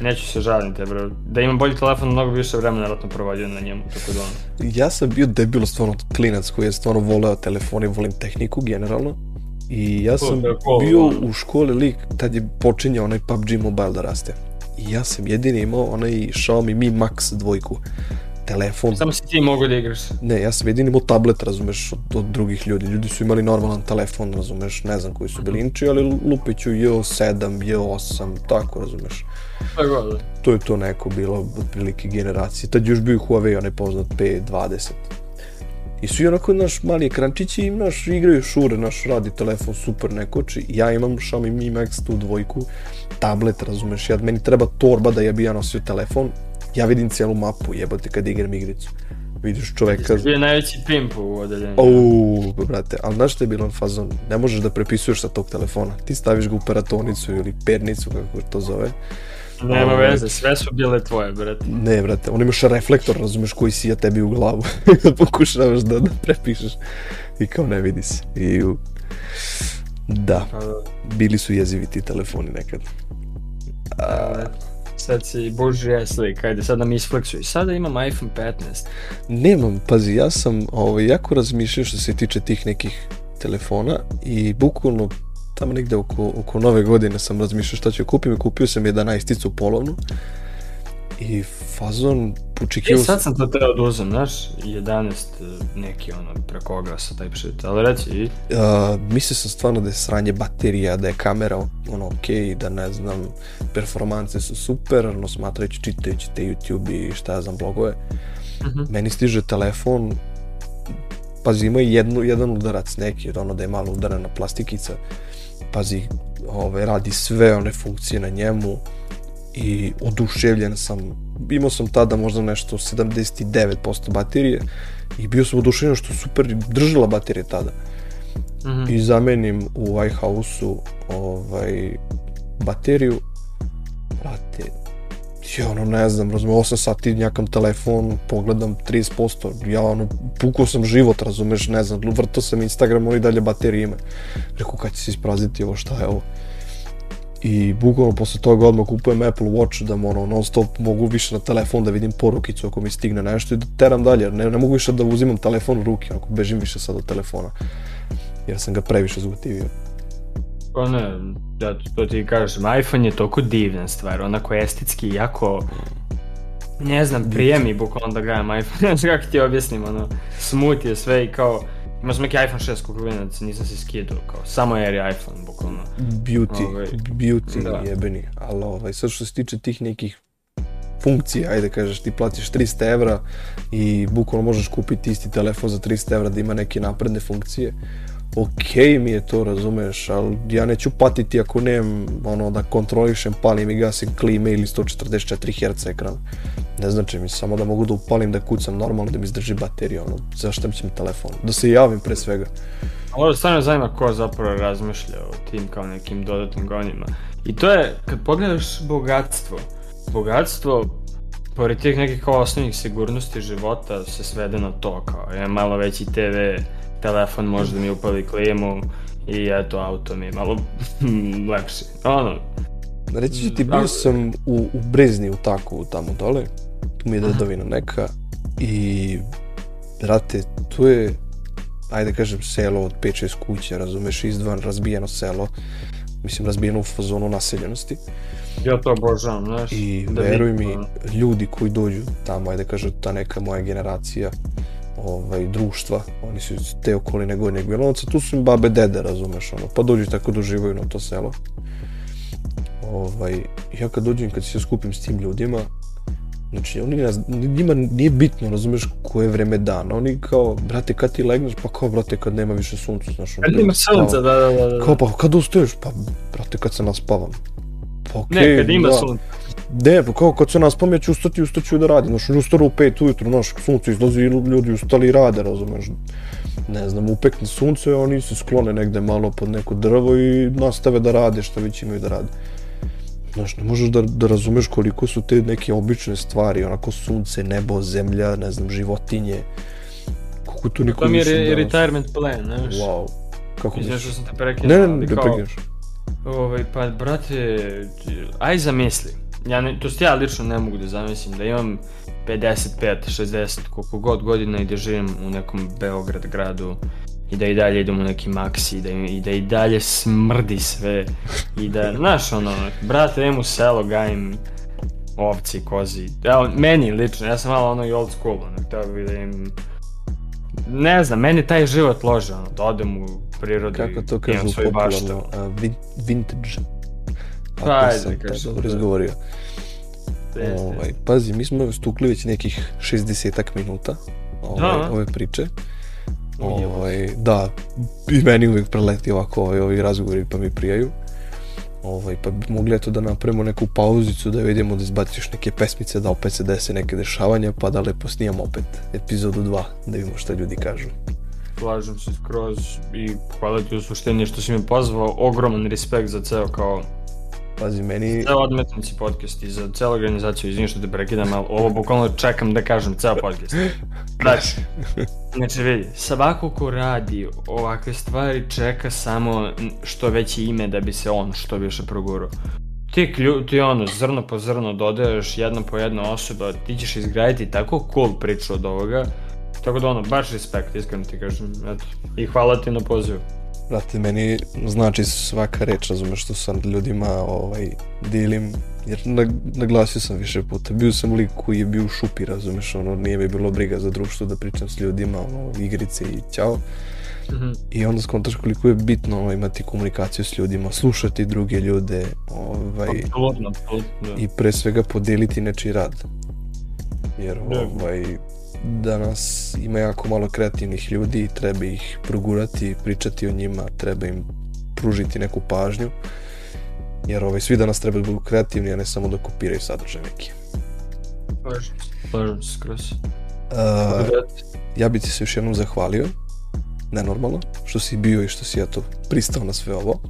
Neću se žaliti, bro. Da imam bolji telefon, mnogo više vremena vjerojatno provodio na njemu, tako da ono. Ja sam bio debil, stvarno klinac koji je stvarno voleo telefon i volim tehniku generalno. I ja sam cool, bio u školi lik, tad je počinjao onaj PUBG Mobile da raste. I ja sam jedini imao onaj Xiaomi Mi Max dvojku telefon. Samo si ti mogu da igraš. Ne, ja sam jedini imao tablet, razumeš, od, od drugih ljudi. Ljudi su imali normalan telefon, razumeš, ne znam koji su bili inči, ali lupiću J7, J8, tako, razumeš. Tako da. To je to neko bilo, otprilike generacije. Tad još bio Huawei, onaj poznat P20. I svi onako, naš mali ekrančići i naš igraju šure, naš radi telefon super nekoči. Ja imam Xiaomi Mi Max tu dvojku, tablet, razumeš, ja, meni treba torba da ja bi ja nosio telefon, ja vidim cijelu mapu, jebote, kad igram igricu. Vidiš čoveka... Ti je najveći pimp u odeljenju. Uuu, brate, ali znaš što je bilo fazon? Ne možeš da prepisuješ sa tog telefona. Ti staviš ga u peratonicu ili pernicu, kako to zove. Nema um, veze, sve su bile tvoje, brate. Ne, brate, on imaš reflektor, razumeš, koji sija tebi u glavu. Pokušavaš da, da prepišeš. I kao ne vidi se. I u... Da, da, bili su jezivi ti telefoni nekad. A, sad si božja slika, ajde sad nam isfleksuj. Sada imam iPhone 15. Nemam, pazi, ja sam ovaj, jako razmišljao što se tiče tih nekih telefona i bukvalno tamo negde oko, oko nove godine sam razmišljao šta ću kupim i kupio sam 11 polovnu i fazon pučikio... E, sad sam to teo da uzem, znaš, 11 neki ono preko oglasa taj shit, ali reci i... Uh, mislio sam stvarno da je sranje baterija, da je kamera ono okej, okay, da ne znam, performanse su super, ono smatrajući čitajući te YouTube i šta ja znam blogove. Uh mhm. -huh. Meni stiže telefon, pazi ima jednu, jedan udarac neki, ono da je malo udarana plastikica, pazi, ove, radi sve one funkcije na njemu i oduševljen sam imao sam tada možda nešto 79% baterije i bio sam oduševljen što super držala baterije tada. Mm -hmm. I zamenim u iHouse-u ovaj, bateriju, brate, ja ono ne znam, razumem, 8 sati njakam telefon, pogledam 30%, ja ono, pukao sam život, razumeš, ne znam, vrto sam Instagram, oni dalje baterije ima. Rekao, kad će se ispraziti ovo, šta je ovo? I bukvalno posle toga odmah kupujem Apple Watch da ono, non stop mogu više na telefon da vidim porukicu ako mi stigne nešto i da teram dalje, ne, ne mogu više da uzimam telefon u ruke, ako bežim više sad od telefona, jer sam ga previše zgotivio. Pa ne, da to ti kažem, iPhone je toliko divna stvar, onako estetski jako, ne znam, prijemi bukvalno da gledam iPhone, ne znam kako ti objasnim, ono, smooth je sve i kao, Imao sam neki iPhone 6 koliko klinac, nisam se skidao, kao, samo jer je iPhone, bukvalno. Beauty, ovaj, beauty da. jebeni, ali ovaj, sad što se tiče tih nekih funkcija, ajde kažeš, ti platiš 300 evra i bukvalno možeš kupiti isti telefon za 300 evra da ima neke napredne funkcije ok mi je to, razumeš, ali ja neću patiti ako nemam ono da kontrolišem, palim i gasim klime ili 144 Hz ekran. Ne znači mi samo da mogu da upalim, da kucam normalno, da mi izdrži baterija, ono, zašto mi telefon, da se javim pre svega. Ovo stvarno zanima ko zapravo razmišlja o tim kao nekim dodatnim gonima. I to je, kad pogledaš bogatstvo, bogatstvo pored tih nekih kao osnovnih sigurnosti života se svede na to kao, je malo veći TV, telefon može da mi upali klimu i eto, auto mi je malo lepši. Ono, Reći ću ti, bio sam u, u Brezni u Takovu tamo dole, tu mi je dedovina neka i, brate, tu je, ajde kažem, selo od 5-6 kuća, razumeš, izdvan, razbijeno selo, mislim, razbijeno u fazonu naseljenosti. Ja to obožavam, znaš. I da veruj mi, ljudi koji dođu tamo, ajde kažem, ta neka moja generacija, ovaj, društva, oni su iz te okoline Gornjeg Milanovca, tu su im babe dede, razumeš, ono, pa dođu tako da uživaju na to selo. Ovaj, ja kad dođem, kad se skupim s tim ljudima, Znači, oni, njima nije bitno, razumeš, koje vreme dana. Oni kao, brate, kad ti legneš, pa kao, brate, kad nema više sunca, znaš. Kad nema sunca, da, da, da, da. Kao, pa kad ustaješ, pa, brate, kad se naspavam. Pa, okay, ne, kad ima da. sunca. Pa kao kad se nas ja ću ustati, ustaću da radim. Znaš, ustaru u pet ujutru, znaš, sunce izlazi i ljudi ustali i rade, razumeš. Ne znam, upekne sunce, oni se sklone negde malo pod neko drvo i nastave da rade šta već imaju da rade. Znaš, ne možeš da, da razumeš koliko su te neke obične stvari, onako sunce, nebo, zemlja, ne znam, životinje. Koliko to niko To mi je re retirement plan, znaš. Wow. Kako Mislim što sam te prekinuo. Ne, ne, ne, ne prekineš. Ovaj, pa, brate, aj zamisli ja ne, to ja lično ne mogu da zamislim da imam 55, 60, koliko god godina i da živim u nekom Beograd gradu i da i dalje idem u neki maksi i da, i da i dalje smrdi sve i da, znaš ono, brate, idem u selo, gajim ovci, kozi, evo, meni lično, ja sam malo ono i old school, ono, htio bih da im, ne znam, meni taj život lože, ono, da odem u prirodu Kako to kažu popularno, uh, vintage Ajde, kažem. Dobro izgovorio. Ovaj, pazi, mi smo stukli već nekih 60 minuta ovaj, da. ove priče. Ovaj, da, i meni uvijek preleti ovako ovaj, ovi razgovori pa mi prijaju. Ovaj, pa bi mogli eto da napravimo neku pauzicu da vidimo da izbaciš neke pesmice, da opet se dese neke dešavanja, pa da lepo snijamo opet epizodu 2, da vidimo šta ljudi kažu. Slažem se skroz i hvala ti u suštini što si me pozvao, ogroman respekt za ceo kao Pazi, meni... Ceo odmetnici podcast i za celu organizaciju, izvini što te prekidam, ali ovo bukvalno čekam da kažem ceo podcast. Znači, znači vidi, svako ko radi ovakve stvari čeka samo što veće ime da bi se on što više progurao. Ti, klju, ti ono, zrno po zrno dodaješ jedno po jedno osoba, ti ćeš izgraditi tako cool priču od ovoga, tako da ono, baš respekt, iskreno ti kažem, eto, i hvala ti na pozivu. Brate, meni znači svaka reč, razumeš, što sam ljudima ovaj, dilim, jer naglasio sam više puta, bio sam lik koji je bio u šupi, razumeš, ono, nije mi bilo briga za društvo da pričam s ljudima, ono, igrice i ćao. Mm -hmm. I onda skontaš koliko je bitno ono, imati komunikaciju s ljudima, slušati druge ljude, ovaj, apsolutno, apsolutno. i pre svega podeliti nečiji rad. Jer, ovaj, danas ima jako malo kreativnih ljudi i treba ih progurati, pričati o njima, treba im pružiti neku pažnju, jer ovaj, svi danas treba da budu kreativni, a ne samo da kopiraju sadržaj neki. Slažem se skroz. Uh, ja bi ti se još jednom zahvalio, nenormalno, što si bio i što si eto pristao na sve ovo.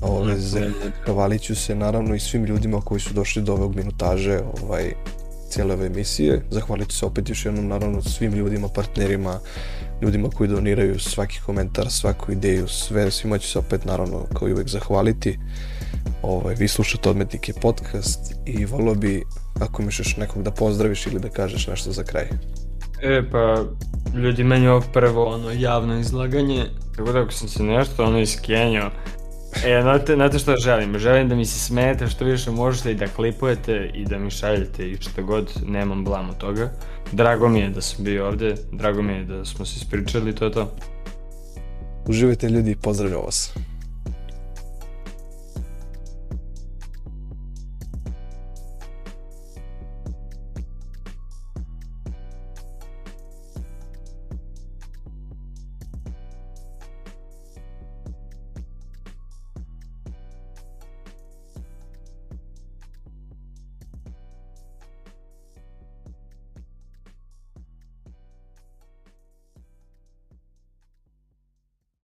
Ove, zahvalit ću se naravno i svim ljudima koji su došli do ovog minutaže ovaj, cijele ove emisije. Zahvalit ću se opet još jednom naravno svim ljudima, partnerima, ljudima koji doniraju svaki komentar, svaku ideju, sve, svima ću se opet naravno kao i uvek zahvaliti. Ovaj, vi slušate Odmetnike podcast i volio bi ako imaš još nekog da pozdraviš ili da kažeš nešto za kraj. E pa, ljudi, meni ovo prvo ono javno izlaganje, tako da ako sam se nešto ono iskenjao, E, znate, znate što želim? Želim da mi se smete što više možete i da klipujete i da mi šaljete i što god, nemam blam od toga. Drago mi je da sam bio ovde, drago mi je da smo se ispričali, to je to. Uživajte ljudi pozdravljam vas.